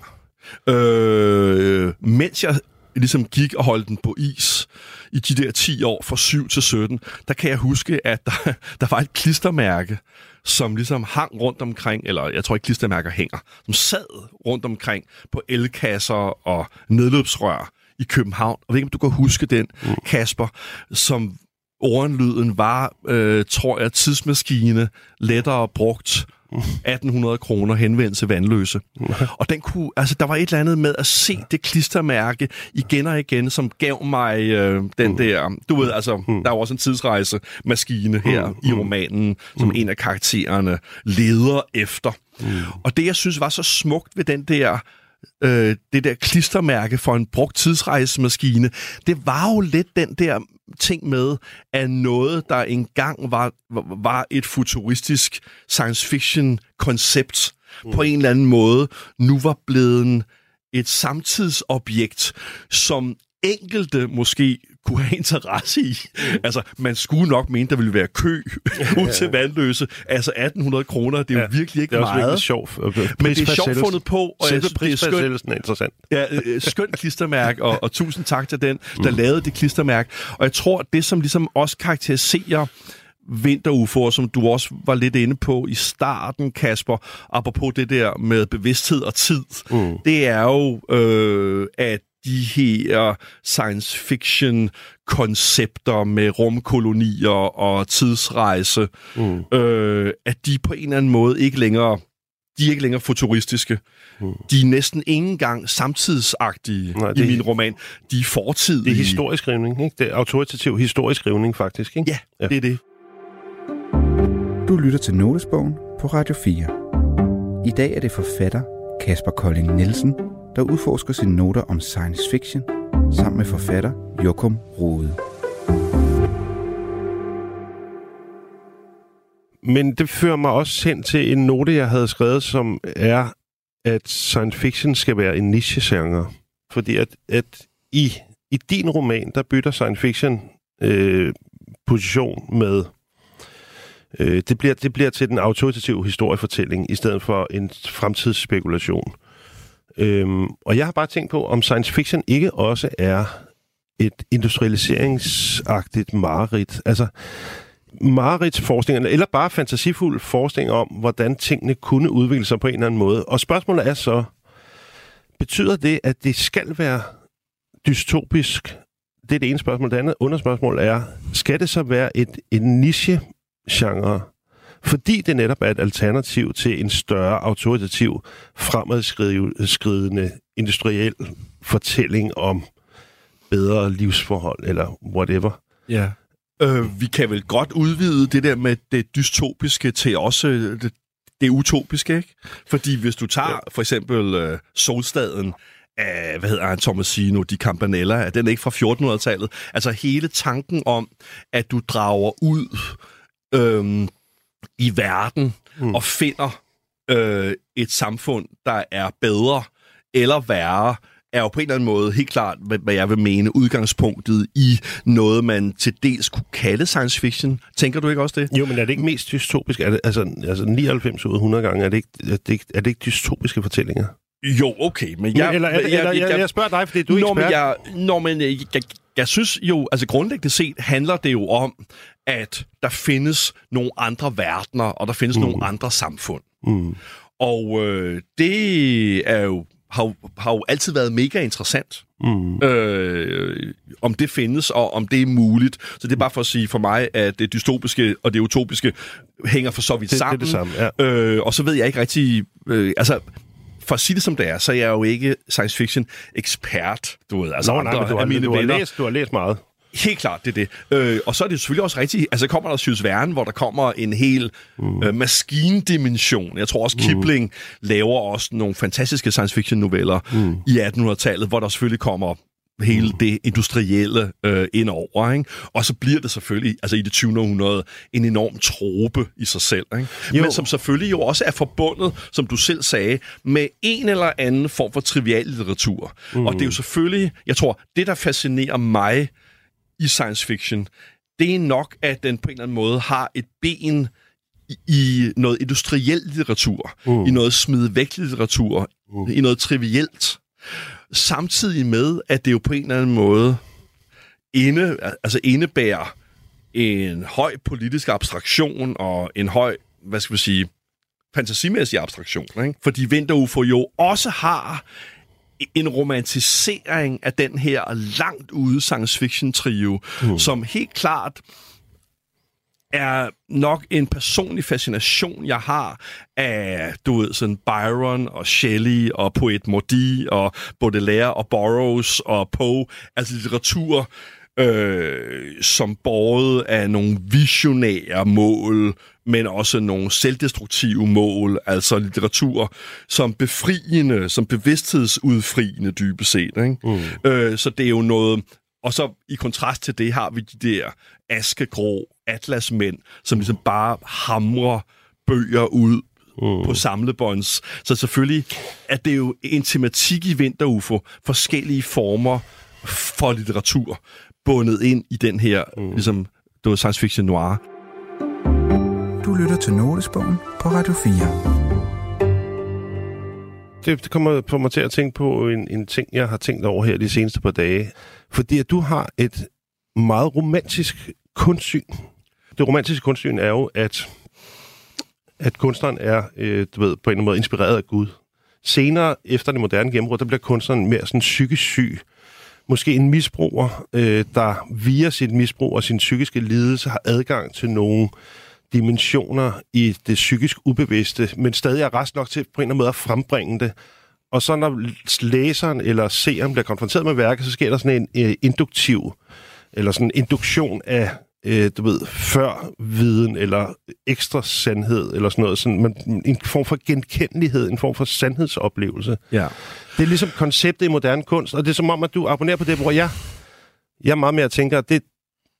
Øh, mens jeg ligesom gik og holdt den på is i de der 10 år fra 7 til 17, der kan jeg huske, at der, der var et klistermærke, som ligesom hang rundt omkring, eller jeg tror ikke klistermærker hænger, som sad rundt omkring på elkasser og nedløbsrør i København. Og jeg ved ikke, om du kan huske den, mm. Kasper, som orenlyden var, øh, tror jeg, tidsmaskine, lettere brugt, 1800 kroner henvendt til vandløse. og den kunne, altså, der var et eller andet med at se det klistermærke igen og igen, som gav mig øh, den der, du ved, altså, mm. der var også en tidsrejsemaskine her mm. i romanen, som mm. en af karaktererne leder efter. Mm. Og det, jeg synes var så smukt ved den der øh, det der klistermærke for en brugt tidsrejsemaskine, det var jo lidt den der ting med, at noget, der engang var, var et futuristisk science fiction koncept, mm. på en eller anden måde, nu var blevet et samtidsobjekt, som enkelte måske kunne have interesse i. Mm. Altså, man skulle nok mene, der ville være kø [LAUGHS] ud til vandløse. Altså, 1800 kroner, det er jo ja, virkelig ikke meget. Det er sjovt. Men det er sjovt fundet på. Og Selve prisfastsættelsen er interessant. Ja, øh, skønt klistermærke, og, og tusind tak til den, der mm. lavede det klistermærke. Og jeg tror, det som ligesom også karakteriserer vinter som du også var lidt inde på i starten, Kasper, apropos det der med bevidsthed og tid, mm. det er jo, øh, at de her science fiction koncepter med rumkolonier og tidsrejse, mm. øh, at de på en eller anden måde ikke længere de er ikke længere futuristiske. Mm. De er næsten ingen gang samtidsagtige Nej, det, i min roman. De er fortidige. Det er historisk skrivning, ikke? Det er autoritativ historisk skrivning, faktisk, ikke? Ja, ja, det er det. Du lytter til Notesbogen på Radio 4. I dag er det forfatter Kasper Kolding Nielsen, der udforsker sine noter om science fiction sammen med forfatter Jokum Rode. Men det fører mig også hen til en note, jeg havde skrevet, som er, at science fiction skal være en niche-genre. Fordi at, at i, i din roman, der bytter science fiction øh, position med... Øh, det, bliver, det bliver til den autoritative historiefortælling, i stedet for en fremtidsspekulation. Øhm, og jeg har bare tænkt på, om science fiction ikke også er et industrialiseringsagtigt mareridt. Altså, mareridsforskning, eller bare fantasifuld forskning om, hvordan tingene kunne udvikle sig på en eller anden måde. Og spørgsmålet er så, betyder det, at det skal være dystopisk? Det er det ene spørgsmål. Det andet underspørgsmål er, skal det så være et, en niche-genre? Fordi det netop er et alternativ til en større autoritativ, fremadskridende industriel fortælling om bedre livsforhold, eller whatever. Ja. Øh, vi kan vel godt udvide det der med det dystopiske til også det, det utopiske, ikke? Fordi hvis du tager ja. for eksempel øh, Solstaden af, hvad hedder han, Tomasino di Campanella, den er ikke fra 1400-tallet. Altså hele tanken om, at du drager ud øh, i verden mm. og finder øh, et samfund, der er bedre eller værre, er jo på en eller anden måde helt klart, hvad jeg vil mene, udgangspunktet i noget, man til dels kunne kalde science fiction. Tænker du ikke også det? Jo, men er det ikke mest dystopisk? Er det, altså, altså 99 ud af 100 gange, er det, ikke, er, det ikke, er det ikke dystopiske fortællinger? Jo, okay, men jeg... Eller, eller, jeg, eller, jeg, jeg spørger dig, fordi du er når, ekspert. Men jeg, når, men jeg, jeg, jeg synes jo, altså grundlæggende set handler det jo om, at der findes nogle andre verdener, og der findes mm. nogle andre samfund. Mm. Og øh, det er jo har jo, har jo altid været mega interessant, mm. øh, om det findes, og om det er muligt. Så det er bare for at sige for mig, at det dystopiske og det utopiske hænger for så vidt det, sammen. Det er det samme, ja. øh, og så ved jeg ikke rigtig... Øh, altså, for at sige det som det er, så er jeg jo ikke science fiction ekspert, du ved. Altså Nå, andre nej, du har, af mine du, har venner. læst, du har læst meget. Helt klart, det er det. Øh, og så er det selvfølgelig også rigtigt, altså kommer der Syds Verne, hvor der kommer en hel mm. øh, maskindimension. Jeg tror også, mm. Kipling laver også nogle fantastiske science fiction noveller mm. i 1800-tallet, hvor der selvfølgelig kommer hele det industrielle øh, ind over, ikke? Og så bliver det selvfølgelig, altså i det 20. århundrede, en enorm trope i sig selv, ikke? Men som selvfølgelig jo også er forbundet, som du selv sagde, med en eller anden form for trivial litteratur. Mm. Og det er jo selvfølgelig, jeg tror, det der fascinerer mig i science fiction, det er nok, at den på en eller anden måde har et ben i, noget industriel litteratur, mm. i noget smidvægt litteratur, mm. i noget trivielt. Samtidig med, at det jo på en eller anden måde inde, altså indebærer en høj politisk abstraktion og en høj, hvad skal vi sige, fantasimæssig abstraktion. Ikke? Fordi Vinter UFO jo også har en romantisering af den her langt ude science fiction trio, mm. som helt klart er nok en personlig fascination, jeg har af, du ved, sådan Byron og Shelley og poet Mordi og Baudelaire og Burroughs og Poe. Altså litteratur, øh, som båret af nogle visionære mål, men også nogle selvdestruktive mål, altså litteratur som befriende, som bevidsthedsudfriende dybest set. Ikke? Mm. Øh, så det er jo noget... Og så i kontrast til det har vi de der askegrå atlasmænd, som ligesom bare hamrer bøger ud mm. på samlebånds. Så selvfølgelig er det jo en tematik i Vinter-UFO, forskellige former for litteratur, bundet ind i den her, mm. ligesom, det var science fiction noir. Du lytter til Notesbogen på Radio 4. Det, det kommer på mig til at tænke på en, en ting, jeg har tænkt over her de seneste par dage. Fordi at du har et meget romantisk kunstsyn. Det romantiske kunstsyn er jo, at, at kunstneren er, øh, du ved, på en eller anden måde inspireret af Gud. Senere, efter det moderne gennembrud, der bliver kunstneren mere sådan psykisk syg. Måske en misbruger, øh, der via sit misbrug og sin psykiske lidelse har adgang til nogle dimensioner i det psykisk ubevidste, men stadig er rest nok til på en eller anden måde at frembringe det. Og så når læseren eller seeren bliver konfronteret med værket, så sker der sådan en øh, induktiv, eller sådan en induktion af, øh, du ved, før viden, eller ekstra sandhed, eller sådan noget. Sådan, men en form for genkendelighed, en form for sandhedsoplevelse. Ja. Det er ligesom konceptet i moderne kunst, og det er som om, at du abonnerer på det, hvor jeg, jeg meget mere tænker, at, det,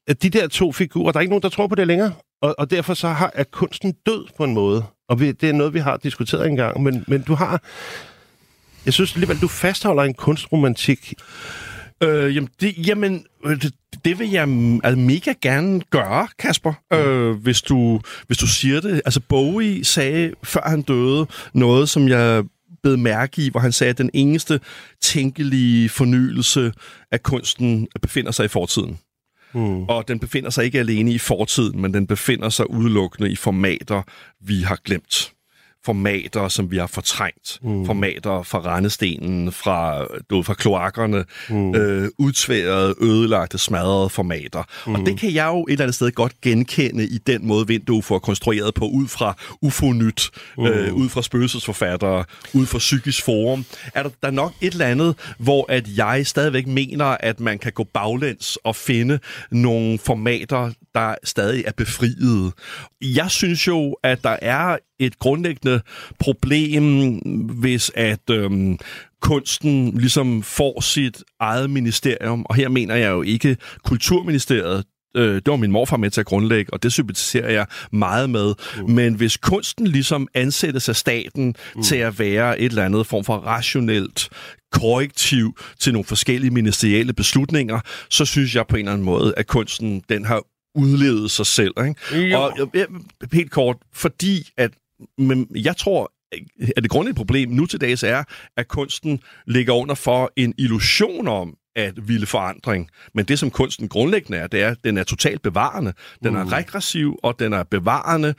at de der to figurer, der er ikke nogen, der tror på det længere. Og, og derfor så har, er kunsten død på en måde. Og vi, det er noget, vi har diskuteret engang. Men, men du har... Jeg synes alligevel, du fastholder en kunstromantik. Øh, jamen, det, jamen det, det vil jeg altså, mega gerne gøre, Kasper, mm. øh, hvis, du, hvis du siger det. Altså, Bowie sagde, før han døde, noget, som jeg bed mærke i, hvor han sagde, at den eneste tænkelige fornyelse af kunsten befinder sig i fortiden. Mm. Og den befinder sig ikke alene i fortiden, men den befinder sig udelukkende i formater, vi har glemt formater, som vi har fortrængt. Mm. Formater fra rendestenen, fra, du, fra kloakkerne, mm. øh, udtværede, ødelagte, smadrede formater. Mm. Og det kan jeg jo et eller andet sted godt genkende i den måde, Vindue får konstrueret på, ud fra UFO-nyt, mm. øh, ud fra spøgelsesforfattere, ud fra psykisk forum. Er der, der nok et eller andet, hvor at jeg stadigvæk mener, at man kan gå baglæns og finde nogle formater, der stadig er befriet. Jeg synes jo, at der er et grundlæggende problem, hvis at øhm, kunsten ligesom får sit eget ministerium, og her mener jeg jo ikke Kulturministeriet, øh, det var min morfar med til at grundlægge, og det sympatiserer jeg meget med. Mm. Men hvis kunsten ligesom ansættes af staten mm. til at være et eller andet form for rationelt korrektiv til nogle forskellige ministerielle beslutninger, så synes jeg på en eller anden måde, at kunsten den har udlevet sig selv. Ikke? Og helt kort, fordi at men jeg tror, at det grundlæggende problem nu til dags er, at kunsten ligger under for en illusion om, at ville forandring. Men det, som kunsten grundlæggende er, det er, at den er totalt bevarende. Den er mm. regressiv, og den er bevarende.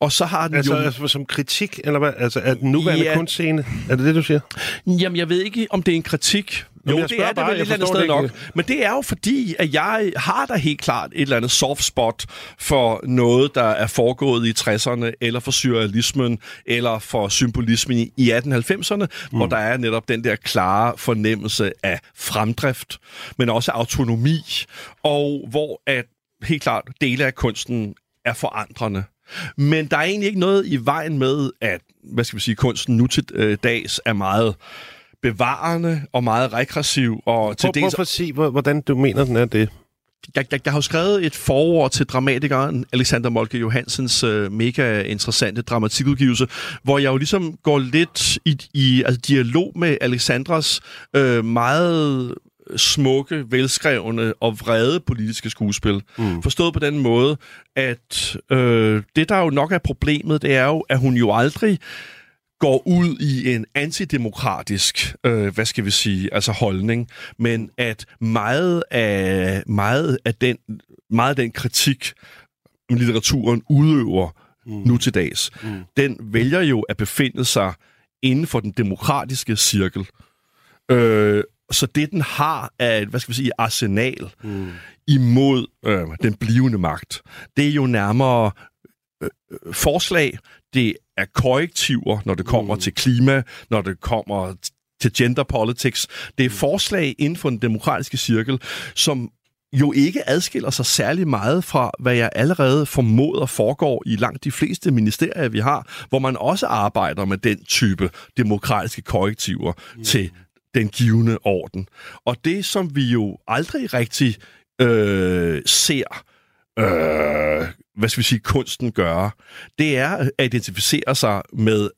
Og så har den altså, jo... Altså som kritik, eller hvad? Altså, er den nuværende ja. kunstscene? Er det det, du siger? Jamen, jeg ved ikke, om det er en kritik. Jo, det er det bare, vel et eller andet sted nok. Men det er jo fordi, at jeg har da helt klart et eller andet soft spot for noget, der er foregået i 60'erne, eller for surrealismen, eller for symbolismen i 1890'erne, mm. hvor der er netop den der klare fornemmelse af fremdrift, men også autonomi, og hvor at helt klart dele af kunsten er forandrende. Men der er egentlig ikke noget i vejen med, at hvad skal vi sige, kunsten nu til øh, dags er meget bevarende og meget regressiv. Og til prøv, dels... prøv at sige, hvordan du mener, den er det. Jeg, jeg, jeg har jo skrevet et forord til dramatikeren Alexander Molke Johansens øh, mega interessante dramatikudgivelse, hvor jeg jo ligesom går lidt i, i altså, dialog med Alexandras øh, meget smukke, velskrevne og vrede politiske skuespil. Mm. Forstået på den måde, at øh, det, der jo nok er problemet, det er jo, at hun jo aldrig går ud i en antidemokratisk, øh, hvad skal vi sige, altså holdning, men at meget af, meget af den, meget af den kritik, litteraturen udøver mm. nu til dags, mm. den vælger jo at befinde sig inden for den demokratiske cirkel. Øh, så det, den har af, hvad skal vi sige, arsenal mm. imod øh, den blivende magt, det er jo nærmere øh, øh forslag, det er korrektiver, når det kommer mm. til klima, når det kommer til gender politics. Det er mm. forslag inden for den demokratiske cirkel, som jo ikke adskiller sig særlig meget fra, hvad jeg allerede formoder foregår i langt de fleste ministerier, vi har, hvor man også arbejder med den type demokratiske korrektiver mm. til den givende orden. Og det, som vi jo aldrig rigtig øh, ser øh, hvad skal vi sige, kunsten gøre, det er at identificere sig med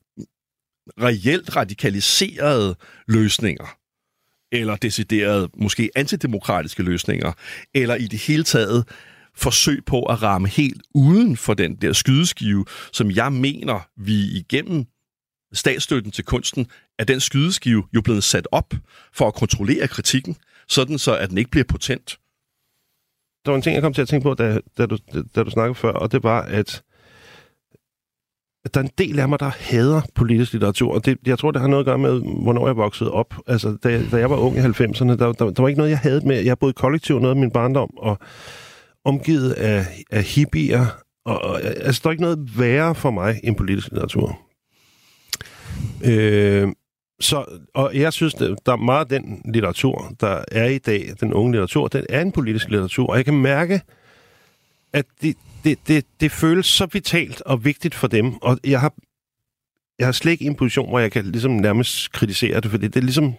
reelt radikaliserede løsninger, eller deciderede, måske antidemokratiske løsninger, eller i det hele taget forsøg på at ramme helt uden for den der skydeskive, som jeg mener, vi igennem statsstøtten til kunsten, er den skydeskive jo blevet sat op for at kontrollere kritikken, sådan så at den ikke bliver potent der var en ting, jeg kom til at tænke på, da, da, du, da du snakkede før, og det var, at at der er en del af mig, der hader politisk litteratur, og det, jeg tror, det har noget at gøre med, hvornår jeg voksede op. Altså, da, da jeg var ung i 90'erne, der, der, der var ikke noget, jeg havde med. Jeg boede i kollektiv noget af min barndom, og omgivet af, af hippier, og, og, altså, der er ikke noget værre for mig end politisk litteratur. Øh, så, og jeg synes, der er meget af den litteratur, der er i dag, den unge litteratur, den er en politisk litteratur, og jeg kan mærke, at det, det, det, det føles så vitalt og vigtigt for dem, og jeg har, jeg har slet ikke en position, hvor jeg kan ligesom nærmest kritisere det, fordi det er ligesom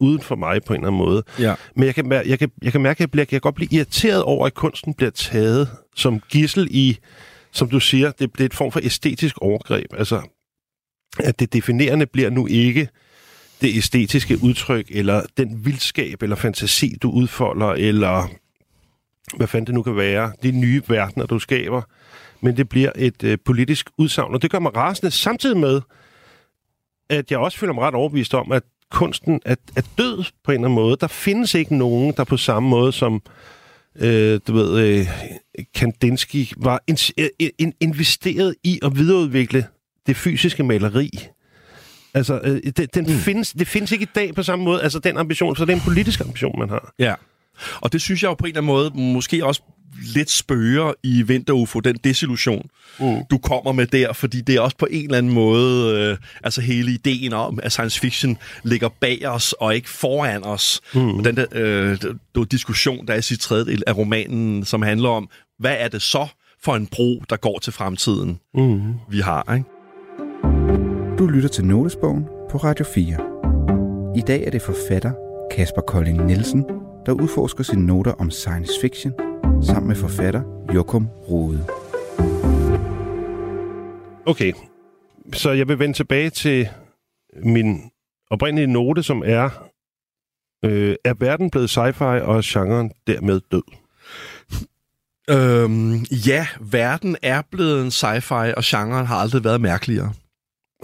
uden for mig på en eller anden måde. Ja. Men jeg kan, jeg, kan, jeg kan mærke, at jeg, bliver, jeg kan godt blive irriteret over, at kunsten bliver taget som gissel i, som du siger, det, det er et form for æstetisk overgreb. Altså, at det definerende bliver nu ikke det æstetiske udtryk, eller den vildskab, eller fantasi, du udfolder, eller hvad fanden det nu kan være, de nye verdener, du skaber. Men det bliver et øh, politisk udsagn, og det gør mig rasende samtidig med, at jeg også føler mig ret overbevist om, at kunsten er, er død på en eller anden måde. Der findes ikke nogen, der på samme måde som øh, du ved, øh, Kandinsky var in, øh, in, investeret i at videreudvikle det fysiske maleri. Altså, øh, det, den mm. findes, det findes ikke i dag på samme måde. Altså, den ambition, så det er en politisk ambition, man har. Ja. Og det synes jeg jo på en eller anden måde måske også lidt spøger i Vinter-UFO, den desillusion, mm. du kommer med der, fordi det er også på en eller anden måde, øh, altså hele ideen om, at science fiction ligger bag os og ikke foran os. Mm. Den der øh, diskussion, der er i sit tredje del af romanen, som handler om, hvad er det så for en bro, der går til fremtiden, mm. vi har, ikke? Du lytter til Notesbogen på Radio 4. I dag er det forfatter Kasper Kolding Nielsen, der udforsker sine noter om science fiction sammen med forfatter Jokum Rode. Okay, så jeg vil vende tilbage til min oprindelige note, som er, øh, er verden blevet sci-fi og genren dermed død? Øhm, ja, verden er blevet en sci-fi, og genren har aldrig været mærkeligere.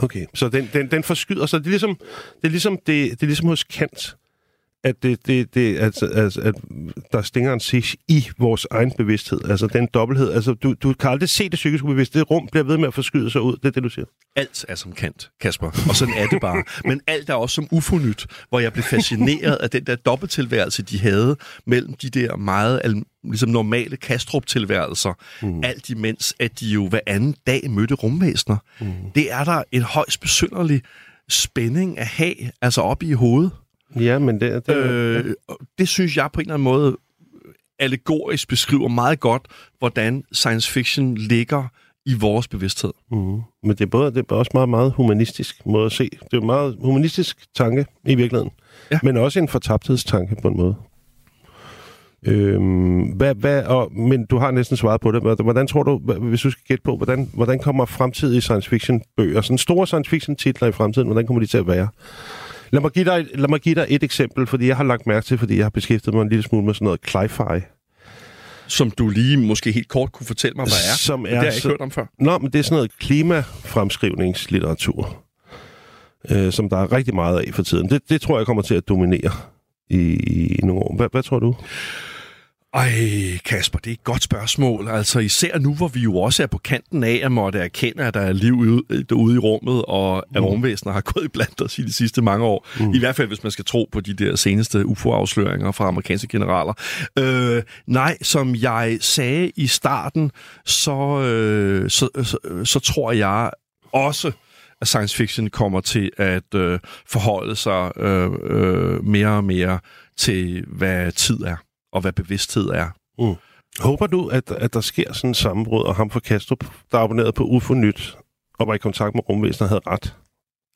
Okay, så den, den, den forskyder sig. Det er ligesom, det er ligesom, det, det er ligesom hos Kant at, det, det, det, altså, altså, at der stinger en sig i vores egen bevidsthed. Altså den dobbelthed. Altså, du, du kan aldrig se det psykiske bevidsthed. Det rum bliver ved med at forskyde sig ud. Det er det, du siger. Alt er som kant, Kasper. Og sådan er det bare. Men alt er også som ufornyt, hvor jeg blev fascineret af den der dobbelttilværelse, de havde mellem de der meget ligesom normale Kastrup-tilværelser. Mm. Alt imens, at de jo hver anden dag mødte rumvæsener. Mm. Det er der en højst besynderlig spænding at have, altså oppe i hovedet. Ja, men det... Det, øh, ja. det synes jeg på en eller anden måde allegorisk beskriver meget godt, hvordan science fiction ligger i vores bevidsthed. Mm. Men det er, både, det er også meget, meget humanistisk måde at se. Det er en meget humanistisk tanke i virkeligheden. Ja. Men også en fortabthedstanke på en måde. Øhm, hvad, hvad, og, men du har næsten svaret på det. Hvordan tror du, hvis du skal gætte på, hvordan, hvordan kommer fremtidige science fiction bøger, sådan store science fiction titler i fremtiden, hvordan kommer de til at være? Lad mig, give dig, lad mig give dig et eksempel, fordi jeg har lagt mærke til, fordi jeg har beskæftiget mig en lille smule med sådan noget cli-fi. Som du lige måske helt kort kunne fortælle mig, hvad er. Som er det har jeg ikke hørt om før. Nå, men det er sådan noget klimafremskrivningslitteratur, øh, som der er rigtig meget af for tiden. Det, det tror jeg kommer til at dominere i, i nogle år. Hvad, hvad tror du? Ej, Kasper, det er et godt spørgsmål. Altså især nu, hvor vi jo også er på kanten af at måtte erkende, at der er liv ude, derude i rummet, og at mm. rumvæsener har [LAUGHS] gået i blandt os i de sidste mange år. Mm. I hvert fald, hvis man skal tro på de der seneste UFO-afsløringer fra amerikanske generaler. Øh, nej, som jeg sagde i starten, så, øh, så, så, så tror jeg også, at science fiction kommer til at øh, forholde sig øh, øh, mere og mere til, hvad tid er og hvad bevidsthed er. Mm. Håber du, at, at der sker sådan en sammenbrud, og ham fra Kastrup, der abonneret på UFO Nyt, og var i kontakt med rumvæsener, havde ret?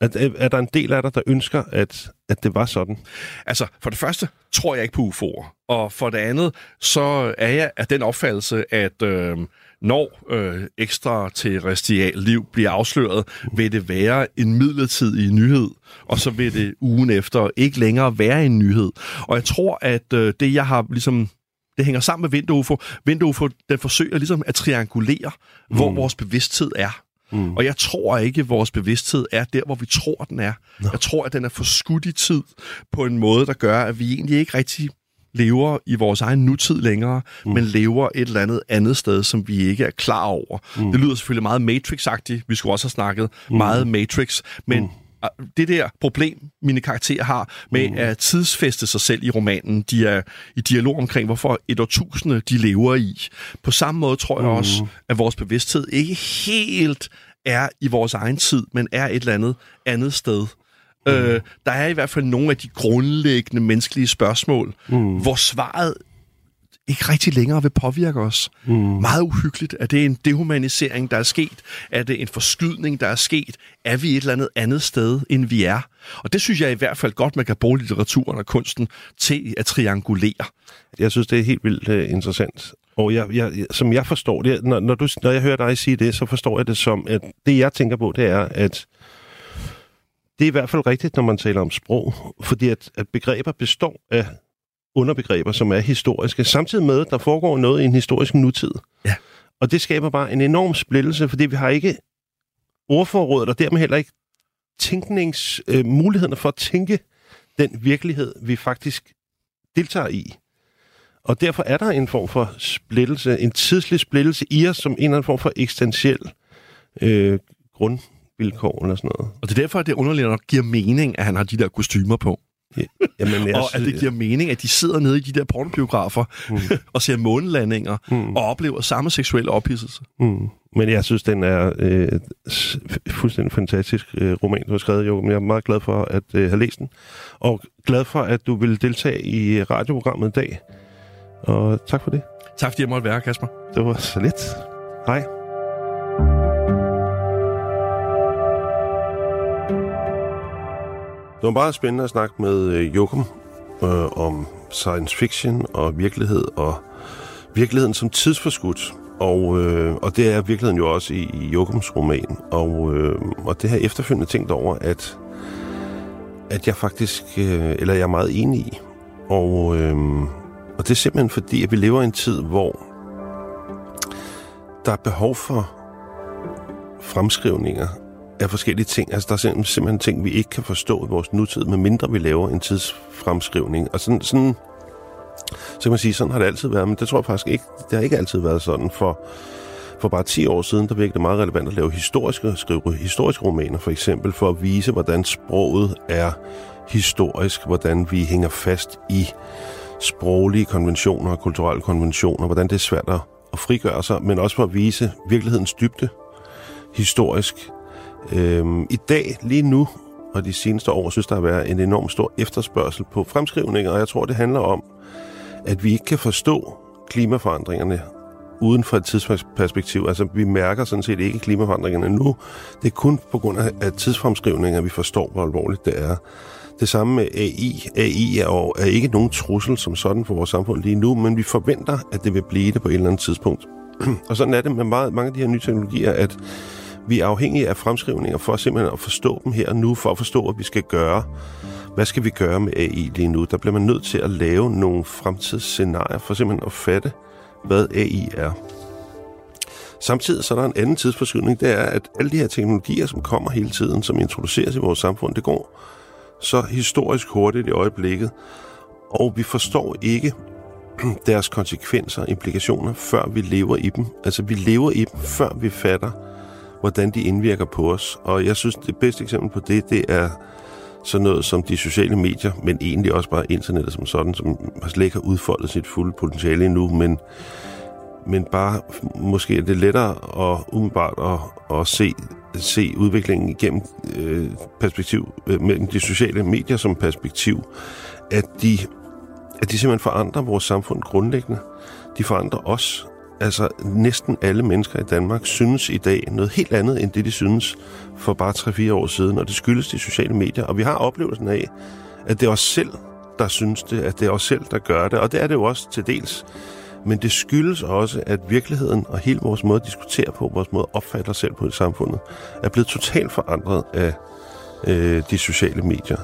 Er, er, er der en del af dig, der ønsker, at, at det var sådan? Altså, for det første tror jeg ikke på UFO'er. Og for det andet, så er jeg af den opfattelse, at øh, når øh, ekstra terrestrial liv bliver afsløret, vil det være en midlertidig nyhed, og så vil det ugen efter ikke længere være en nyhed. Og jeg tror, at øh, det, jeg har ligesom det hænger sammen med Vinterufo. Vinterufo, den forsøger ligesom at triangulere, mm. hvor vores bevidsthed er. Mm. Og jeg tror ikke, at vores bevidsthed er der, hvor vi tror, den er. No. Jeg tror, at den er forskudt i tid på en måde, der gør, at vi egentlig ikke rigtig lever i vores egen nutid længere, mm. men lever et eller andet andet sted, som vi ikke er klar over. Mm. Det lyder selvfølgelig meget Matrix-agtigt. Vi skulle også have snakket mm. meget Matrix, men mm det der problem, mine karakterer har med mm. at tidsfeste sig selv i romanen, de er i dialog omkring, hvorfor et årtusinde de lever i. På samme måde tror jeg mm. også, at vores bevidsthed ikke helt er i vores egen tid, men er et eller andet andet sted. Mm. Øh, der er i hvert fald nogle af de grundlæggende menneskelige spørgsmål, mm. hvor svaret ikke rigtig længere vil påvirke os. Mm. Meget uhyggeligt. Er det en dehumanisering, der er sket? Er det en forskydning, der er sket? Er vi et eller andet andet sted, end vi er? Og det synes jeg i hvert fald godt, man kan bruge litteraturen og kunsten til at triangulere. Jeg synes, det er helt vildt uh, interessant. Og jeg, jeg, som jeg forstår det, når, når, du, når jeg hører dig sige det, så forstår jeg det som, at det jeg tænker på, det er, at det er i hvert fald rigtigt, når man taler om sprog, fordi at, at begreber består af underbegreber, som er historiske, samtidig med, at der foregår noget i en historisk nutid. Ja. Og det skaber bare en enorm splittelse, fordi vi har ikke ordforrådet, og dermed heller ikke tænknings, øh, for at tænke den virkelighed, vi faktisk deltager i. Og derfor er der en form for splittelse, en tidslig splittelse i os, som en eller anden form for eksistentiel øh, grundvilkår eller sådan noget. Og det er derfor, at det underligt nok giver mening, at han har de der kostymer på. Jamen, jeg, [LAUGHS] Og at det giver mening, at de sidder nede i de der pornobiografer mm. [LAUGHS] og ser månelandinger mm. og oplever samme seksuelle ophidselse. Mm. Men jeg synes, den er øh, fuldstændig fantastisk øh, roman, du har skrevet, jo. Men jeg er meget glad for at øh, have læst den. Og glad for, at du vil deltage i radioprogrammet i dag. Og tak for det. Tak fordi jeg måtte være Kasper. Det var så lidt. Hej. Det var meget spændende at snakke med øh, Jokum øh, om science fiction og virkelighed, og virkeligheden som tidsforskudt. Og, øh, og det er virkeligheden jo også i, i Jokums roman. Og, øh, og det har jeg efterfølgende tænkt over, at, at jeg faktisk, øh, eller jeg er meget enig i. Og, øh, og det er simpelthen fordi, at vi lever i en tid, hvor der er behov for fremskrivninger af forskellige ting. Altså, der er simpelthen, simpelthen ting, vi ikke kan forstå i vores nutid, medmindre vi laver en tidsfremskrivning. Og sådan, sådan så kan man sige, sådan har det altid været, men det tror jeg faktisk ikke, det har ikke altid været sådan. For, for bare 10 år siden, der virkede det meget relevant at lave historiske, skrive historiske romaner, for eksempel, for at vise, hvordan sproget er historisk, hvordan vi hænger fast i sproglige konventioner og kulturelle konventioner, hvordan det er svært at, at frigøre sig, men også for at vise virkelighedens dybde historisk. Øhm, I dag, lige nu, og de seneste år, synes der har været en enorm stor efterspørgsel på fremskrivninger, og jeg tror, det handler om, at vi ikke kan forstå klimaforandringerne uden for et tidsperspektiv. Altså, vi mærker sådan set ikke klimaforandringerne nu. Det er kun på grund af at tidsfremskrivninger, vi forstår, hvor alvorligt det er. Det samme med AI. AI er, jo, er ikke nogen trussel som sådan for vores samfund lige nu, men vi forventer, at det vil blive det på et eller andet tidspunkt. [CLEARS THROAT] og sådan er det med meget, mange af de her nye teknologier, at vi er afhængige af fremskrivninger for simpelthen at forstå dem her og nu, for at forstå, hvad vi skal gøre. Hvad skal vi gøre med AI lige nu? Der bliver man nødt til at lave nogle fremtidsscenarier for simpelthen at fatte, hvad AI er. Samtidig så er der en anden tidsforskydning, det er, at alle de her teknologier, som kommer hele tiden, som introduceres i vores samfund, det går så historisk hurtigt i øjeblikket, og vi forstår ikke [CLEARS THROAT] deres konsekvenser og implikationer, før vi lever i dem. Altså, vi lever i dem, før vi fatter, hvordan de indvirker på os. Og jeg synes, det bedste eksempel på det, det er sådan noget som de sociale medier, men egentlig også bare internettet som sådan, som altså slet ikke har udfoldet sit fulde potentiale endnu, men, men bare måske er det lettere og umiddelbart at, at se, se udviklingen igennem øh, perspektiv, øh, mellem de sociale medier som perspektiv, at de, at de simpelthen forandrer vores samfund grundlæggende. De forandrer os. Altså næsten alle mennesker i Danmark synes i dag noget helt andet, end det de synes for bare 3-4 år siden, og det skyldes de sociale medier. Og vi har oplevelsen af, at det er os selv, der synes det, at det er os selv, der gør det, og det er det jo også til dels. Men det skyldes også, at virkeligheden og hele vores måde at diskutere på, vores måde at opfatte os selv på i samfundet, er blevet totalt forandret af øh, de sociale medier.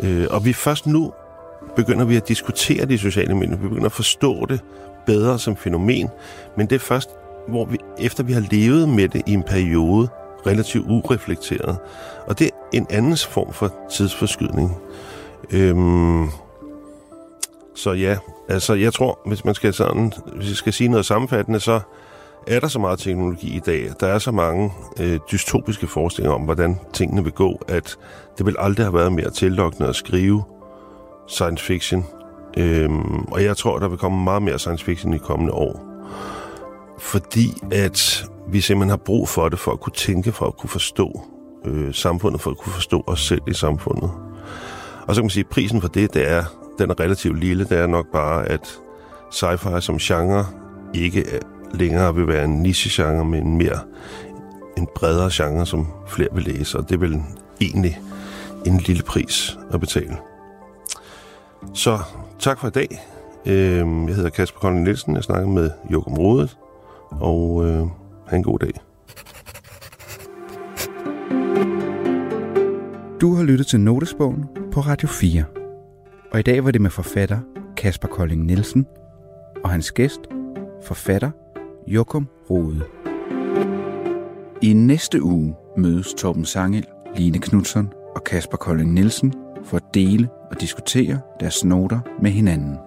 Øh, og vi først nu begynder vi at diskutere de sociale medier, vi begynder at forstå det bedre som fænomen, men det er først, hvor vi, efter vi har levet med det i en periode, relativt ureflekteret. Og det er en andens form for tidsforskydning. Øhm, så ja, altså jeg tror, hvis man skal sådan, hvis jeg skal sige noget sammenfattende, så er der så meget teknologi i dag. Der er så mange øh, dystopiske forestillinger om, hvordan tingene vil gå, at det vil aldrig have været mere tillokkende at skrive science fiction. Øhm, og jeg tror, der vil komme meget mere science fiction i kommende år. Fordi at vi simpelthen har brug for det, for at kunne tænke, for at kunne forstå øh, samfundet, for at kunne forstå os selv i samfundet. Og så kan man sige, at prisen for det, det er, den er relativt lille. Det er nok bare, at sci-fi som genre ikke længere vil være en niche-genre, men mere en bredere genre, som flere vil læse. Og det er vel egentlig en lille pris at betale. Så tak for i dag. Øhm, jeg hedder Kasper Kolding Nielsen. Jeg snakker med Jokum Rodet. Og øh, have en god dag. Du har lyttet til Notesbogen på Radio 4. Og i dag var det med forfatter Kasper Kolding Nielsen og hans gæst, forfatter Jokum Rode. I næste uge mødes Torben Sangel Line Knudsen og Kasper Kolding Nielsen for at dele og diskutere deres noter med hinanden.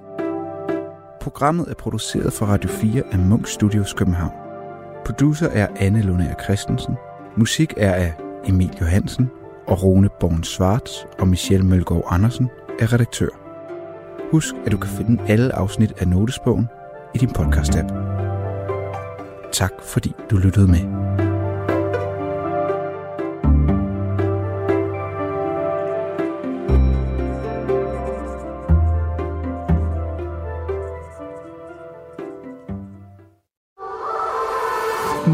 Programmet er produceret for Radio 4 af Munk Studios København. Producer er Anne Lundager Christensen. Musik er af Emil Johansen og Rune Born Svarts og Michelle Mølgaard Andersen er redaktør. Husk, at du kan finde alle afsnit af Notesbogen i din podcast-app. Tak fordi du lyttede med.